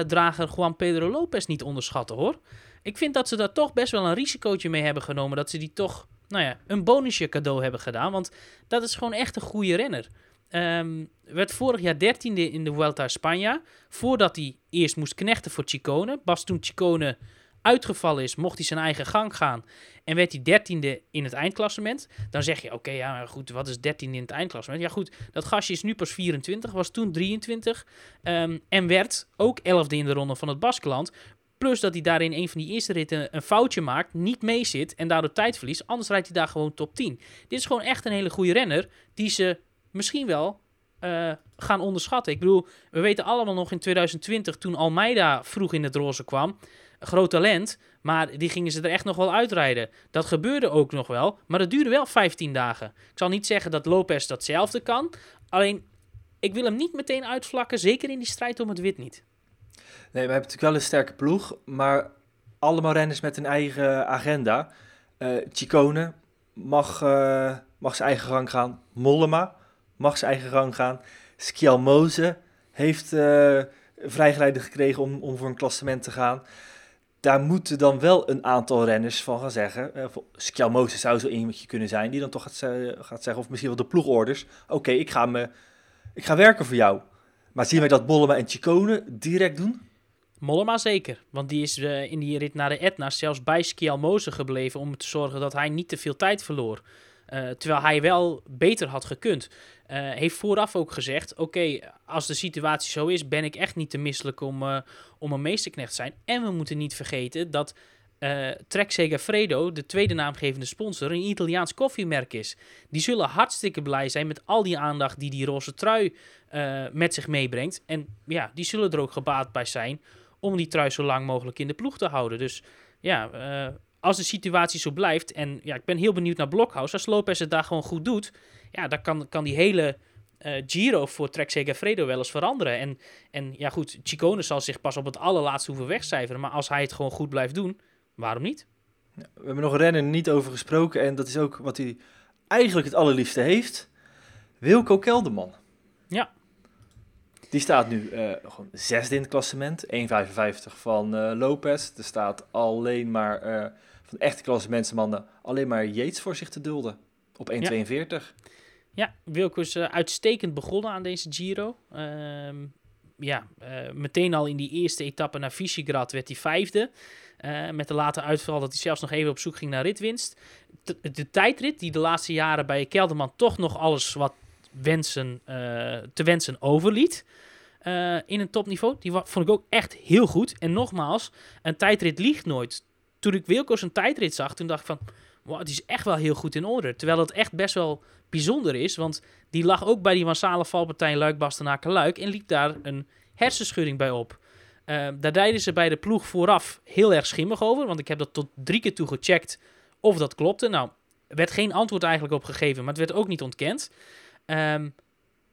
[SPEAKER 2] drager Juan Pedro Lopez niet onderschatten, hoor. Ik vind dat ze daar toch best wel een risicootje mee hebben genomen. Dat ze die toch, nou ja, een bonusje cadeau hebben gedaan. Want dat is gewoon echt een goede renner. Um, werd vorig jaar dertiende in de Vuelta a Spanje. Voordat hij eerst moest knechten voor Chicone. Pas toen Chicone uitgevallen is, mocht hij zijn eigen gang gaan. En werd hij dertiende in het eindklassement. Dan zeg je, oké, ja, goed, wat is dertiende in het eindklassement? Ja goed, dat gastje is nu pas 24, was toen 23. Um, en werd ook elfde in de ronde van het Baskeland. Plus dat hij daarin een van die eerste ritten een foutje maakt, niet mee zit en daardoor tijd verliest. Anders rijdt hij daar gewoon top 10. Dit is gewoon echt een hele goede renner die ze misschien wel uh, gaan onderschatten. Ik bedoel, we weten allemaal nog in 2020 toen Almeida vroeg in het roze kwam. Groot talent, maar die gingen ze er echt nog wel uitrijden. Dat gebeurde ook nog wel, maar dat duurde wel 15 dagen. Ik zal niet zeggen dat Lopez datzelfde kan. Alleen, ik wil hem niet meteen uitvlakken, zeker in die strijd om het wit niet.
[SPEAKER 1] Nee, we hebben natuurlijk wel een sterke ploeg, maar allemaal renners met een eigen agenda. Uh, Chicone mag, uh, mag zijn eigen gang gaan. Mollema mag zijn eigen gang gaan. Skjalmoze, heeft uh, vrijgeleide gekregen om, om voor een klassement te gaan. Daar moeten dan wel een aantal renners van gaan zeggen. Uh, zou zo iemand kunnen zijn die dan toch gaat, gaat zeggen, of misschien wel de ploegorders. Oké, ik ga me ik ga werken voor jou. Maar zien wij dat Mollema en Chicone direct doen?
[SPEAKER 2] Mollema zeker, want die is uh, in die rit naar de Etna zelfs bij Skjalmoze gebleven om te zorgen dat hij niet te veel tijd verloor. Uh, terwijl hij wel beter had gekund. Uh, heeft vooraf ook gezegd: Oké, als de situatie zo is, ben ik echt niet te misselijk om, om een meesterknecht te zijn. En we moeten niet vergeten dat uh, Trek Segafredo, de tweede naamgevende sponsor, een Italiaans koffiemerk is. Die zullen hartstikke blij zijn met al die aandacht die die roze trui met zich meebrengt. En ja, die zullen er ook gebaat bij zijn om die trui zo lang mogelijk in de ploeg te houden. Dus ja, als de situatie zo blijft, en ja, ik ben heel benieuwd naar Blockhouse, als Lopez het daar gewoon goed doet, ja, dan kan, kan die hele... Uh, Giro voor Trek Segafredo wel eens veranderen. En, en ja, goed, Chicone zal zich pas op het allerlaatste hoeven wegcijferen. Maar als hij het gewoon goed blijft doen, Waarom niet?
[SPEAKER 1] Ja, we hebben nog rennen niet over gesproken en dat is ook wat hij eigenlijk het allerliefste heeft. Wilco Kelderman.
[SPEAKER 2] Ja.
[SPEAKER 1] Die staat nu uh, gewoon zesde in het klassement. 1,55 van uh, Lopez. Er staat alleen maar uh, van echte klassementsmannen alleen maar Yates voor zich te dulden. Op 1,42. Ja.
[SPEAKER 2] ja, Wilco is uitstekend begonnen aan deze Giro. Ehm, ja, meteen al in die eerste etappe naar Visegrad werd hij vijfde. Uh, met de late uitval dat hij zelfs nog even op zoek ging naar ritwinst. De, de tijdrit die de laatste jaren bij Kelderman toch nog alles wat wensen, te wensen overliet. In een topniveau. Die vond ik ook echt heel goed. En nogmaals, een tijdrit liegt nooit. Toen ik Wilco's een tijdrit zag, toen dacht ik van... Wow, die is echt wel heel goed in orde. Terwijl het echt best wel bijzonder is. Want die lag ook bij die massale valpartij Luik-Bastenaken-Luik. En liep daar een hersenschudding bij op. Uh, daar deden ze bij de ploeg vooraf heel erg schimmig over. Want ik heb dat tot drie keer toe gecheckt of dat klopte. Nou, er werd geen antwoord eigenlijk op gegeven, maar het werd ook niet ontkend. Um,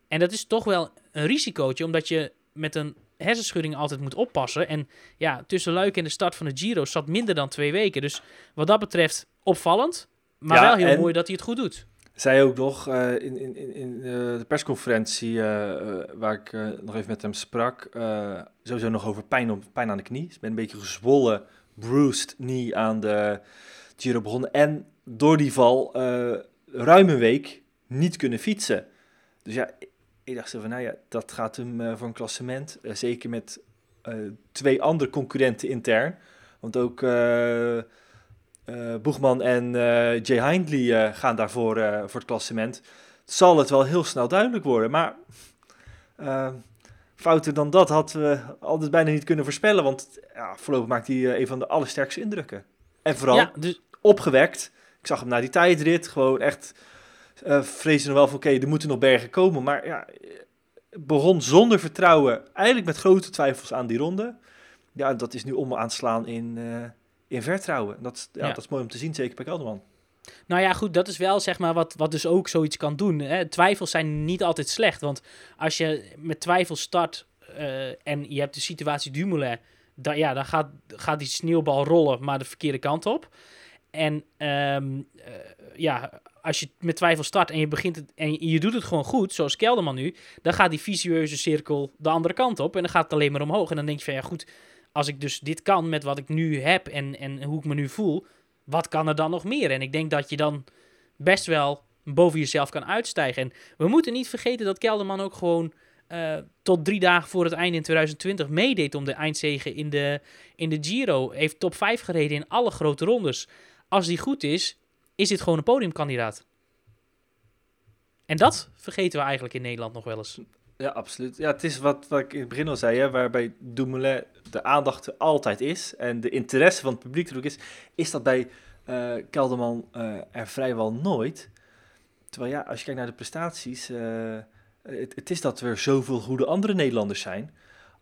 [SPEAKER 2] en dat is toch wel een risicootje, omdat je met een hersenschudding altijd moet oppassen. En ja, tussen Luik en de start van de Giro zat minder dan twee weken. Dus wat dat betreft opvallend, maar ja, wel heel mooi dat hij het goed doet
[SPEAKER 1] zei ook nog uh, in, in, in uh, de persconferentie uh, waar ik nog even met hem sprak, sowieso nog over pijn, op, pijn aan de knie. Ik ben een beetje gezwollen, bruised knee aan de Giro begonnen. En door die val ruim een week niet kunnen fietsen. Dus ja, ik dacht zo van, nou ja, dat gaat hem voor een klassement. zeker met twee andere concurrenten intern. Want ook Boegman en Jay Hindley gaan daarvoor voor het klassement. Zal het wel heel snel duidelijk worden. Maar fouter dan dat hadden we altijd bijna niet kunnen voorspellen. Want ja, voorlopig maakt hij een van de allersterkste indrukken. En vooral ja, dus... opgewekt. Ik zag hem na die tijdrit gewoon echt uh, vrezen wel van oké, er moeten nog bergen komen. Maar ja, begon zonder vertrouwen, eigenlijk met grote twijfels aan die ronde. Ja, dat is nu om aan te slaan in in vertrouwen. Dat, ja, dat is mooi om te zien, zeker bij Kelderman.
[SPEAKER 2] Nou ja, goed, dat is wel zeg maar wat, wat dus ook zoiets kan doen. Hè. Twijfels zijn niet altijd slecht, want als je met twijfels start uh, en je hebt de situatie Dumoulin, dan, ja, dan gaat, gaat die sneeuwbal rollen, maar de verkeerde kant op. En um, uh, ja, als je met twijfel start en je begint het en je doet het gewoon goed, zoals Kelderman nu, dan gaat die visueuze cirkel de andere kant op en dan gaat het alleen maar omhoog. En dan denk je van ja, goed, als ik dus dit kan met wat ik nu heb en, en hoe ik me nu voel, wat kan er dan nog meer? En ik denk dat je dan best wel boven jezelf kan uitstijgen. En we moeten niet vergeten dat Kelderman ook gewoon uh, tot drie dagen voor het einde in 2020 meedeed om de eindzegen in de, in de Giro. Heeft top 5 gereden in alle grote rondes. Als die goed is, is dit gewoon een podiumkandidaat. En dat vergeten we eigenlijk in Nederland nog wel eens.
[SPEAKER 1] Ja, absoluut. Ja, het is wat, wat ik in het begin al zei, hè, waarbij Dumoulin de aandacht altijd is en de interesse van het publiek er ook is, is dat bij uh, Kelderman uh, er vrijwel nooit. Terwijl ja, als je kijkt naar de prestaties, het, het, is dat er zoveel goede andere Nederlanders zijn.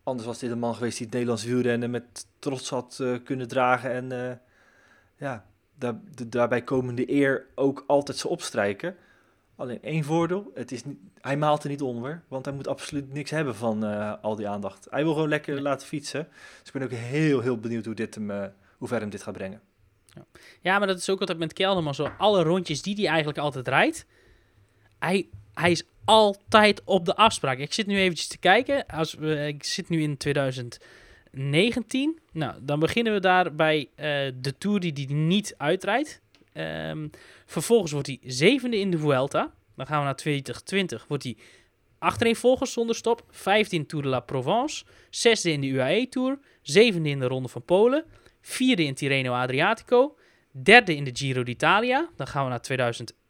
[SPEAKER 1] Anders was dit een man geweest die het Nederlands wielrennen met trots had kunnen dragen en ja, daar, de, daarbij komende eer ook altijd ze opstrijken. Alleen één voordeel, het is niet, hij maalt er niet onder, want hij moet absoluut niks hebben van uh, al die aandacht. Hij wil gewoon lekker laten fietsen. Dus ik ben ook heel, heel benieuwd hoe, dit hem, uh, hoe ver hem dit gaat brengen.
[SPEAKER 2] Ja. ja, maar dat is ook altijd met Kelderman zo. Alle rondjes die hij eigenlijk altijd rijdt, hij, hij is altijd op de afspraak. Ik zit nu eventjes te kijken. Als we, ik zit nu in 2019. Nou, dan beginnen we daar bij eh, de Tour die die niet uitrijdt. Ehm, vervolgens wordt hij zevende in de Vuelta. Dan gaan we naar 2020. Wordt hij achtereenvolgens zonder stop. Vijfde in Tour de la Provence. Zesde in de UAE Tour. Zevende in de Ronde van Polen. Vierde in Tirreno Adriatico. Derde in de Giro d'Italia. Dan gaan we naar 2021.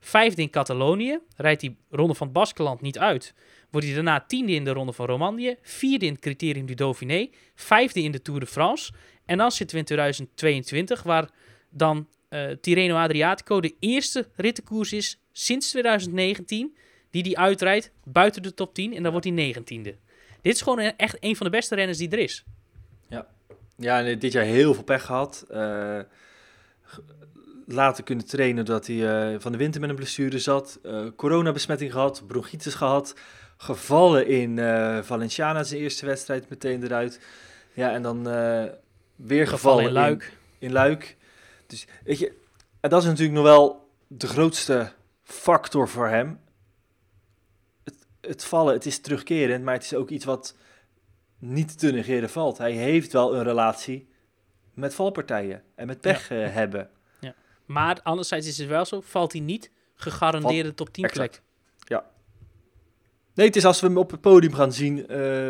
[SPEAKER 2] Vijfde in Catalonië. Rijdt die Ronde van Baskeland niet uit. Wordt hij daarna tiende in de Ronde van Romandie. Vierde in het Criterium du Dauphiné. Vijfde in de Tour de France. En dan zitten we in 2022, waar dan eh Tirreno Adriatico de eerste rittenkoers is sinds 2019 die die uitrijdt buiten de top 10 en dan wordt hij 19e. Dit is gewoon echt een van de beste renners die er is.
[SPEAKER 1] Ja, en dit jaar heel veel pech gehad. Eh, later kunnen trainen doordat hij eh, van de winter met een blessure zat. Eh coronabesmetting gehad, bronchitis gehad. Gevallen in eh Valenciana zijn eerste wedstrijd meteen eruit. Ja, en dan weer gevallen,
[SPEAKER 2] in Luik.
[SPEAKER 1] In, Luik. Dus weet je, en dat is natuurlijk nog wel de grootste factor voor hem. Het, het vallen, het is terugkerend, maar het is ook iets wat niet te negeren valt. Hij heeft wel een relatie met valpartijen en met pech hebben.
[SPEAKER 2] Maar anderzijds is het wel zo, valt hij niet, gegarandeerde top 10
[SPEAKER 1] exact.
[SPEAKER 2] plek.
[SPEAKER 1] Nee, het is als we hem op het podium gaan zien, eh,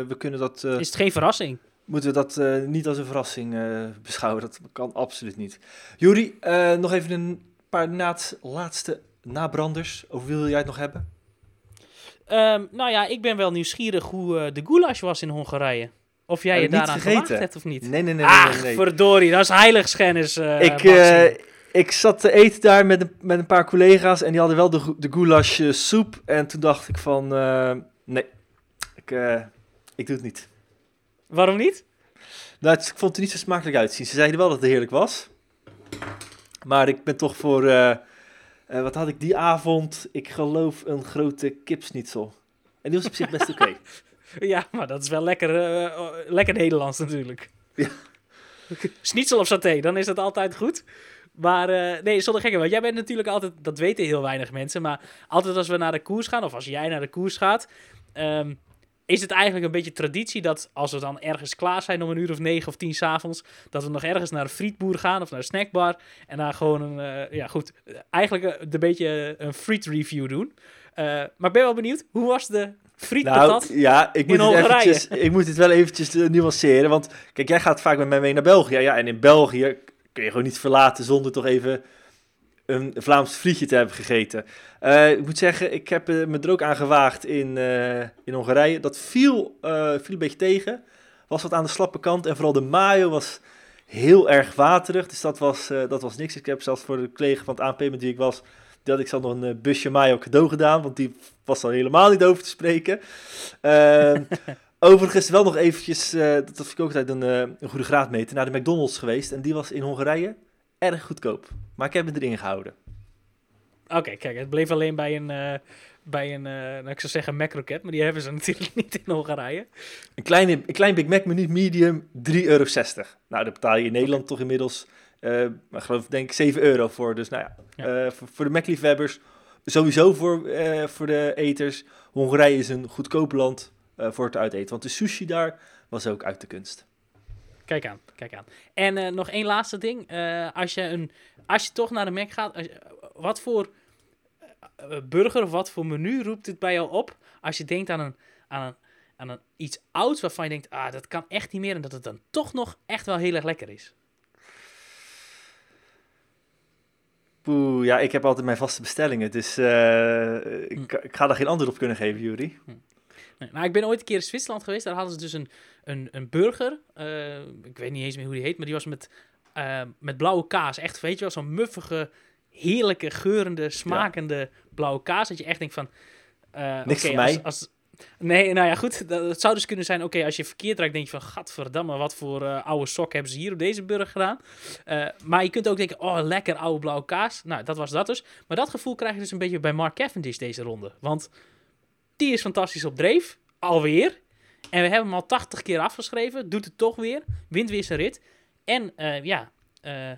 [SPEAKER 1] we kunnen dat, eh,
[SPEAKER 2] Is het geen verrassing?
[SPEAKER 1] moeten we dat eh, niet als een verrassing beschouwen. Dat kan absoluut niet. Juri, nog even een paar naad, laatste nabranders. Wie wil jij het nog hebben?
[SPEAKER 2] Ehm, nou ja, ik ben wel nieuwsgierig hoe de goulash was in Hongarije. Of jij je daaraan
[SPEAKER 1] gegeten.
[SPEAKER 2] hebt of niet.
[SPEAKER 1] Nee, nee, nee. nee,
[SPEAKER 2] Ach,
[SPEAKER 1] nee, nee.
[SPEAKER 2] verdorie, dat is heiligschennis. eh
[SPEAKER 1] ik. Ik zat te eten daar met een, met een paar collega's en die hadden wel de, de goulash eh, soep. En toen dacht ik van, eh, nee, ik, eh, ik doe het niet.
[SPEAKER 2] Waarom niet?
[SPEAKER 1] Nou, het- ik vond het er niet zo smakelijk uitzien. Ze zeiden wel dat het heerlijk was. Maar ik ben toch voor, wat had ik die avond? Ik geloof een grote kipsnitzel. En die was op zich best oké.
[SPEAKER 2] Ja, maar dat is wel lekker, lekker Nederlands natuurlijk.
[SPEAKER 1] Ja.
[SPEAKER 2] Schnitzel of saté, dan is dat altijd goed. Maar eh, nee, zonder gekke, want jij bent natuurlijk altijd, dat weten heel weinig mensen, maar altijd als we naar de koers gaan, of als jij naar de koers gaat, ehm, is het eigenlijk een beetje traditie dat als we dan ergens klaar zijn om een uur of negen of tien s'avonds, dat we nog ergens naar een frietboer gaan of naar een snackbar en daar gewoon een, eh, ja goed, eigenlijk een, een beetje een friet review doen. Eh, maar ik ben wel benieuwd, hoe was de frietpatat?
[SPEAKER 1] Nou, ja, ik moet,
[SPEAKER 2] in
[SPEAKER 1] het eventjes, ik moet het wel eventjes eh, nuanceren. Want kijk, jij gaat vaak met mij mee naar België. Ja, en in België kun je gewoon niet verlaten zonder toch even een Vlaams frietje te hebben gegeten. Eh, ik moet zeggen, ik heb eh, me er ook aan gewaagd in, eh, in Hongarije. Dat viel, viel een beetje tegen. Was wat aan de slappe kant. En vooral de mayo was heel erg waterig. Dus dat was, dat was niks. Ik heb zelfs voor de collega van het ANP met wie ik was... Had ik zelf nog een busje mayo cadeau gedaan. Want die was dan helemaal niet over te spreken. Overigens wel nog eventjes... eh, dat vind ik ook altijd een, eh, een goede graadmeter. Naar de McDonald's geweest. En die was in Hongarije erg goedkoop. Maar ik heb me erin gehouden.
[SPEAKER 2] Oké, kijk, het bleef alleen bij een, eh, bij een nou, ik zou zeggen Macrocat, maar die hebben ze natuurlijk niet in Hongarije.
[SPEAKER 1] Een, kleine, een klein Big Mac menu medium, 3,60 euro. Nou, daar betaal je in Nederland toch inmiddels, maar ik geloof denk ik 7 euro voor. Dus nou ja,
[SPEAKER 2] Ja.
[SPEAKER 1] voor, voor de Mac-liefhebbers, sowieso voor, voor de eters. Hongarije is een goedkoop land eh, voor het uiteten. Want de sushi daar was ook uit de kunst.
[SPEAKER 2] Kijk aan, kijk aan. En eh, nog één laatste ding. Eh, als, je een, als je toch naar de Mac gaat, als wat voor burger of wat voor menu roept het bij jou op als je denkt aan een, aan een, aan een iets ouds waarvan je denkt, ah, dat kan echt niet meer en dat het dan toch nog echt wel heel erg lekker is.
[SPEAKER 1] Poeh, ja, ik heb altijd mijn vaste bestellingen. Dus eh, ik, ik ga daar geen antwoord op kunnen geven, Jury.
[SPEAKER 2] Nee, Nou, ik ben ooit een keer in Zwitserland geweest. Daar hadden ze dus een, een, een burger. eh, ik weet niet eens meer hoe die heet, maar die was met, eh, met blauwe kaas. Echt, weet je wel, zo'n muffige, heerlijke, geurende, smakende blauwe kaas. Dat je echt denkt van... eh,
[SPEAKER 1] Niks voor mij.
[SPEAKER 2] Als, als, nee, nou ja, goed. Dat, zou dus kunnen zijn, oké, als je verkeerd raakt, denk je van... Gadverdamme, wat voor oude sok hebben ze hier op deze burger gedaan. Maar je kunt ook denken, oh, lekker oude blauwe kaas. Nou, dat was dat dus. Maar dat gevoel krijg je dus een beetje bij Mark Cavendish deze ronde. Want die is fantastisch op dreef, alweer. En we hebben hem al 80 keer afgeschreven, doet het toch weer, wint weer zijn rit. En eh, ja, eh,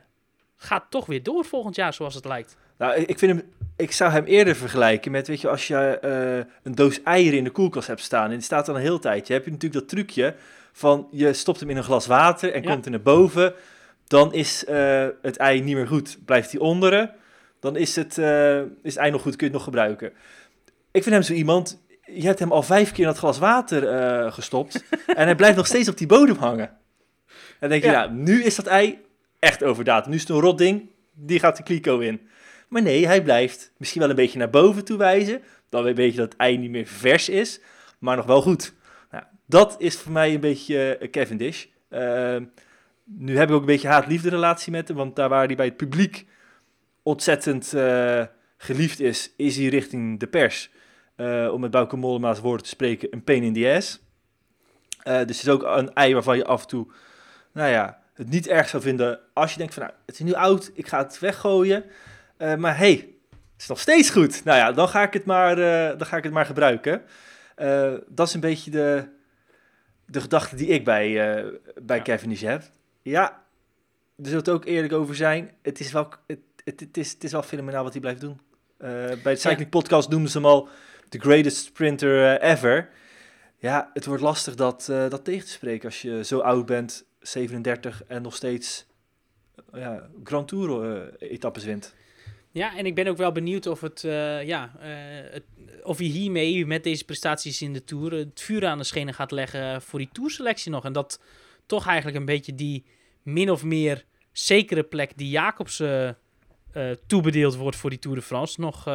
[SPEAKER 2] gaat toch weer door volgend jaar zoals het lijkt.
[SPEAKER 1] Nou, ik vind hem ik zou hem eerder vergelijken met, weet je, als je eh, een doos eieren in de koelkast hebt staan en die staat dan een heel tijdje, heb je natuurlijk dat trucje van je stopt hem in een glas water en
[SPEAKER 2] Ja.
[SPEAKER 1] komt er naar boven, dan is het ei niet meer goed. Blijft hij onderen, dan is het, eh, is het ei nog goed, kun je het nog gebruiken. Ik vind hem zo iemand, je hebt hem al vijf keer in dat glas water eh, gestopt en hij blijft nog steeds op die bodem hangen. En dan denk je,
[SPEAKER 2] Ja.
[SPEAKER 1] ja, nu is dat ei echt overdaad. Nu is het een rot ding, die gaat de kliko in. Maar nee, hij blijft misschien wel een beetje naar boven toe wijzen. Dan weet je dat het ei niet meer vers is, maar nog wel goed. Nou, dat is voor mij een beetje eh, Cavendish. Uh, nu heb ik ook een beetje haat-liefde relatie met hem, want daar waar hij bij het publiek ontzettend uh, geliefd is, is hij richting de pers, uh, om met Bauke Mollema's woorden te spreken, een pain in the ass. Uh, dus het is ook een ei waarvan je af en toe, nou ja, het niet erg zou vinden als je denkt van, nou, het is nu oud, ik ga het weggooien. Uh, maar hey, het is nog steeds goed. Nou ja, dan ga ik het maar, dan ga ik het maar gebruiken. Dat is een beetje de, de gedachte die ik bij, bij ja. Cavendish heb. Ja, er zult ook eerlijk over zijn. Het is wel, het, het, het, is, het is wel fenomenaal wat hij blijft doen. Uh, bij het Cycling. Podcast noemden ze hem al the greatest sprinter uh, ever. Ja, het wordt lastig dat, uh, dat tegen te spreken als je zo oud bent, 37 en nog steeds ja, Grand Tour etappes wint.
[SPEAKER 2] Ja, en ik ben ook wel benieuwd of, het, ja, of hij hiermee, met deze prestaties in de Tour, het vuur aan de schenen gaat leggen voor die Tourselectie nog. En dat toch eigenlijk een beetje die min of meer zekere plek die Jacobs toebedeeld wordt voor die Tour de France nog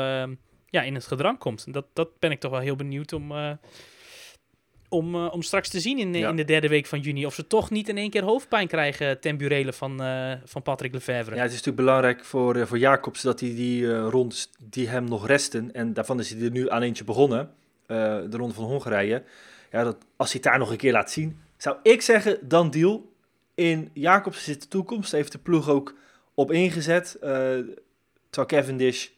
[SPEAKER 2] ja, in het gedrang komt. Dat, dat ben ik toch wel heel benieuwd om, eh, om, om straks te zien in,
[SPEAKER 1] Ja.
[SPEAKER 2] in de derde week van juni. Of ze toch niet in één keer hoofdpijn krijgen ten burele van, eh, van Patrick Lefevre.
[SPEAKER 1] Ja, het is natuurlijk belangrijk voor, eh, voor Jacobs dat hij die eh, rondes die hem nog resten, en daarvan is hij er nu aan eentje begonnen, eh, de ronde van Hongarije. Ja, dat, als hij het daar nog een keer laat zien, zou ik zeggen, dan deal. In Jacobs zit de toekomst, heeft de ploeg ook op ingezet. eh terwijl Cavendish,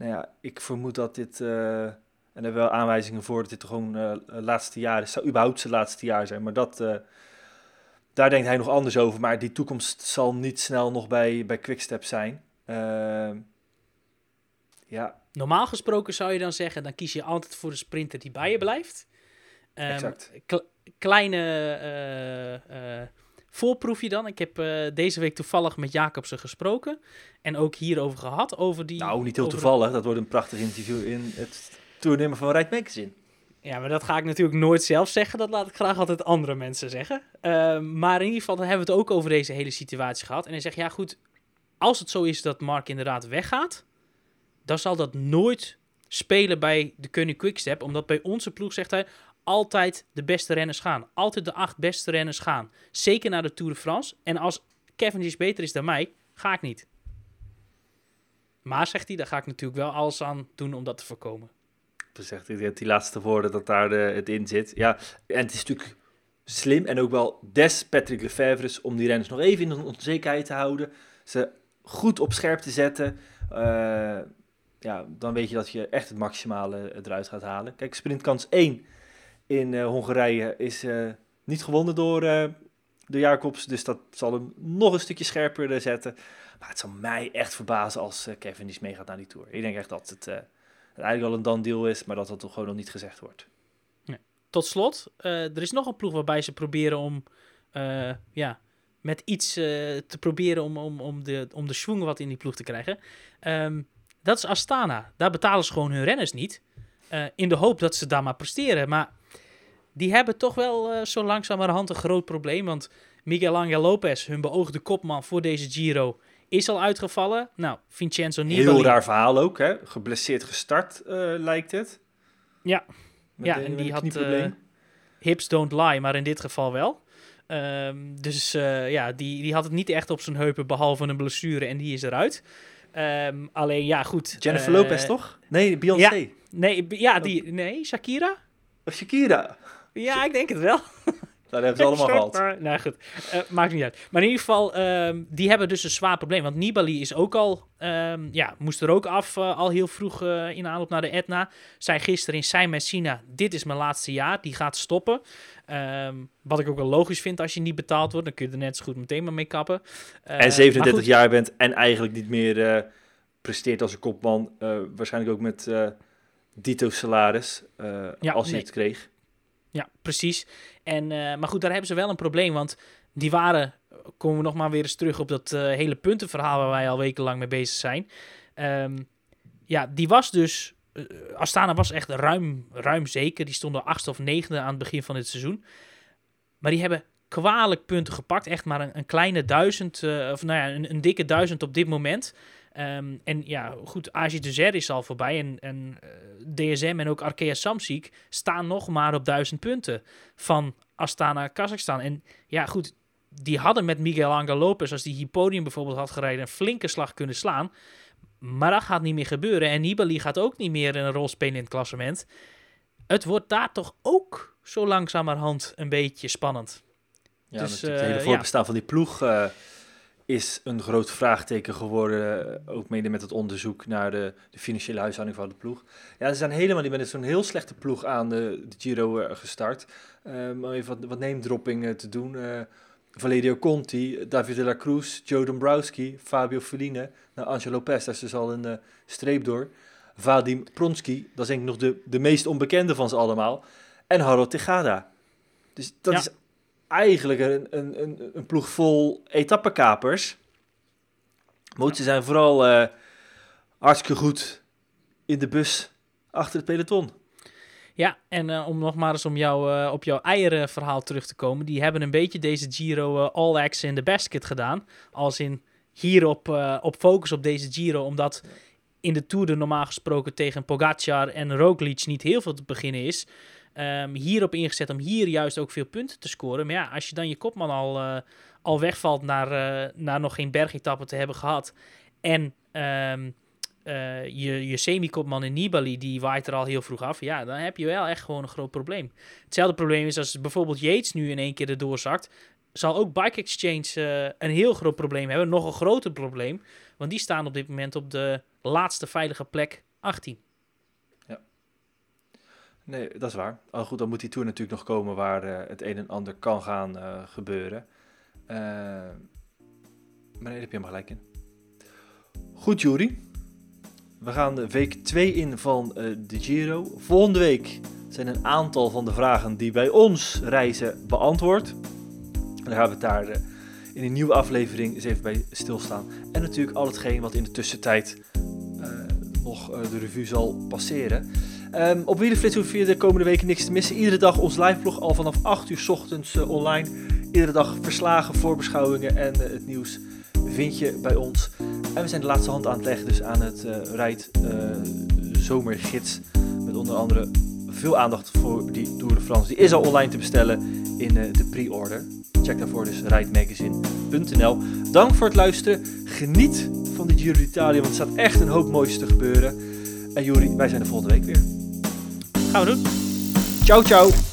[SPEAKER 1] nou ja, ik vermoed dat dit, eh, en er hebben wel aanwijzingen voor dat dit gewoon eh laatste jaar is, zou überhaupt zijn laatste jaar zijn, maar dat... eh, daar denkt hij nog anders over, maar die toekomst zal niet snel nog bij, bij Quickstep zijn. Uh, ja,
[SPEAKER 2] Normaal gesproken zou je dan zeggen, dan kies je altijd voor de sprinter die bij je blijft. Um,
[SPEAKER 1] Exact.
[SPEAKER 2] Kle kleine uh, uh, voorproefje dan. Ik heb uh, deze week toevallig met Jacobsen gesproken en ook hierover gehad. Over die,
[SPEAKER 1] nou, niet heel toevallig. Dat wordt een prachtig interview in het toernummer van Ride Magazine.
[SPEAKER 2] Ja, maar dat ga ik natuurlijk nooit zelf zeggen. Dat laat ik graag altijd andere mensen zeggen. Uh, maar in ieder geval, dan hebben we het ook over deze hele situatie gehad. En hij zegt, ja goed, als het zo is dat Mark inderdaad weggaat, dan zal dat nooit spelen bij de Koenig Quickstep. Omdat bij onze ploeg, zegt hij, altijd de beste renners gaan. Altijd de acht beste renners gaan. Zeker naar de Tour de France. En als Cavendish beter is dan mij, ga ik niet. Maar, zegt hij, daar ga ik natuurlijk wel alles aan doen om dat te voorkomen
[SPEAKER 1] zegt hij, die laatste woorden, dat daar de, het in zit. Ja, en het is natuurlijk slim en ook wel des Patrick Lefevre's om die renners nog even in onzekerheid te houden. Ze goed op scherp te zetten. Uh, ja, dan weet je dat je echt het maximale eruit gaat halen. Kijk, sprintkans 1 in uh, Hongarije is uh, niet gewonnen door, door Jacobs. Dus dat zal hem nog een stukje scherper zetten. Maar het zal mij echt verbazen als Kevin niet meegaat naar die Tour. Ik denk echt dat het eigenlijk wel een dan deal is, maar dat dat toch gewoon nog niet gezegd wordt.
[SPEAKER 2] Ja. Tot slot, er is nog een ploeg waarbij ze proberen om ja, met iets te proberen om, om, om, de, om de schwung wat in die ploeg te krijgen. Um, dat is Astana. Daar betalen ze gewoon hun renners niet. In de hoop dat ze daar maar presteren. Maar die hebben toch wel uh, zo langzamerhand een groot probleem. Want Miguel Angel Lopez, hun beoogde kopman voor deze Giro, is al uitgevallen. Nou, Vincenzo Nibali...
[SPEAKER 1] Heel raar verhaal ook, hè? Geblesseerd gestart, uh, lijkt het.
[SPEAKER 2] Ja,
[SPEAKER 1] met
[SPEAKER 2] ja
[SPEAKER 1] de,
[SPEAKER 2] en die had...
[SPEAKER 1] Uh,
[SPEAKER 2] hips don't lie, maar in dit geval wel. Um, dus uh, ja, die, die had het niet echt op zijn heupen, behalve een blessure, en die is eruit. Um, alleen, ja, goed.
[SPEAKER 1] Jennifer Lopez, toch? Nee, Beyoncé.
[SPEAKER 2] Ja, nee, ja, die... Nee, Shakira?
[SPEAKER 1] Of Shakira?
[SPEAKER 2] Ja, ik denk het wel.
[SPEAKER 1] Dat hebben ze allemaal gehad.
[SPEAKER 2] Maar, nou goed, uh, maakt niet uit. Maar in ieder geval, um, die hebben dus een zwaar probleem. Want Nibali is ook al, um, ja, moest er ook af uh, al heel vroeg uh, in aanloop naar de Etna. Zei gisteren in zijn Messina, dit is mijn laatste jaar, die gaat stoppen. Um, wat ik ook wel logisch vind als je niet betaald wordt, dan kun je er net zo goed meteen maar mee kappen.
[SPEAKER 1] en 37 jaar bent en eigenlijk niet meer presteert als een kopman. eh, waarschijnlijk ook met eh Dito salaris, eh,
[SPEAKER 2] Ja,
[SPEAKER 1] als hij het kreeg.
[SPEAKER 2] Ja, precies. En, eh, maar goed, daar hebben ze wel een probleem. Want die waren, komen we nog maar weer eens terug op dat eh, hele puntenverhaal waar wij al wekenlang mee bezig zijn. Ehm, ja, die was dus. eh, Astana was echt ruim, ruim zeker. Die stonden achtste of negende aan het begin van dit seizoen. Maar die hebben kwalijk punten gepakt. Echt maar een, een kleine duizend, of nou ja, een, een dikke duizend op dit moment. Ehm, en ja, goed, AG Duzer is al voorbij. En, en eh, DSM en ook Arkea Samsic staan nog maar op duizend punten van Astana Kazachstan. En ja, goed, die hadden met Miguel Angel Lopez, als die hier podium bijvoorbeeld had gereden, een flinke slag kunnen slaan. Maar dat gaat niet meer gebeuren. En Nibali gaat ook niet meer een rol spelen in het klassement. Het wordt daar toch ook zo langzamerhand een beetje spannend.
[SPEAKER 1] Ja,
[SPEAKER 2] Dus,
[SPEAKER 1] het hele
[SPEAKER 2] eh,
[SPEAKER 1] voorbestaan van die ploeg eh, is een groot vraagteken geworden. eh, ook mede met het onderzoek naar de, de financiële huishouding van de ploeg. Ja, ze zijn helemaal niet met zo'n heel slechte ploeg aan de, de Giro eh, gestart. Um, om even wat, dropping eh, te doen. eh, Valerio Conti, David de la Cruz, Joe Dombrowski, Fabio Feline, nou, Angelo Lopez, daar is dus al een streep door. Vadim Pronsky, dat is denk ik nog de, de meest onbekende van ze allemaal. En Harold Tejada. Dus dat
[SPEAKER 2] Ja.
[SPEAKER 1] is eigenlijk een, een, een, ploeg vol etappekapers. Maar ze zijn vooral eh, hartstikke goed in de bus achter het peloton.
[SPEAKER 2] Ja, en eh, om nog maar eens om jou, eh, op jouw eieren verhaal terug te komen. Die hebben een beetje deze Giro all eggs in the basket gedaan. Als in hierop op focus op deze Giro. Omdat in de Tour er normaal gesproken tegen Pogacar en Roglic niet heel veel te beginnen is. Ehm, hierop ingezet om hier juist ook veel punten te scoren. Maar ja, als je dan je kopman al, eh, al wegvalt naar, eh, naar nog geen bergetappen te hebben gehad. En ehm, eh, je, je semi-kopman in Nibali, die waait er al heel vroeg af. Ja, dan heb je wel echt gewoon een groot probleem. Hetzelfde probleem is als bijvoorbeeld Yates nu in één keer erdoor zakt. Zal ook Bike Exchange een heel groot probleem hebben. Nog een groter probleem. Want die staan op dit moment op de laatste veilige plek 18.
[SPEAKER 1] Nee, dat is waar. Al goed, dan moet die tour natuurlijk nog komen waar eh, het een en ander kan gaan eh, gebeuren. Eh, maar nee, daar heb je helemaal gelijk in. Goed, Jury. We gaan de week 2 in van de Giro. Volgende week zijn een aantal van de vragen die bij ons reizen beantwoord. En dan gaan we het daar in een nieuwe aflevering eens even bij stilstaan. En natuurlijk al hetgeen wat in de tussentijd nog de revue zal passeren. Ehm, op Wielerflits hoef je de komende weken niks te missen. Iedere dag ons liveblog al vanaf 8 uur 's ochtends eh, online. Iedere dag verslagen, voorbeschouwingen en eh, het nieuws vind je bij ons. En we zijn de laatste hand aan het leggen dus aan het eh Rijd Zomergids. Met onder andere veel aandacht voor die Tour de France. Die is al online te bestellen in de pre-order. Check daarvoor dus rijdmagazine.nl. Dank voor het luisteren. Geniet van de Giro d'Italia, want er staat echt een hoop moois te gebeuren. En Juri, wij zijn er volgende week weer.
[SPEAKER 2] Gaan we doen.
[SPEAKER 1] Ciao, ciao.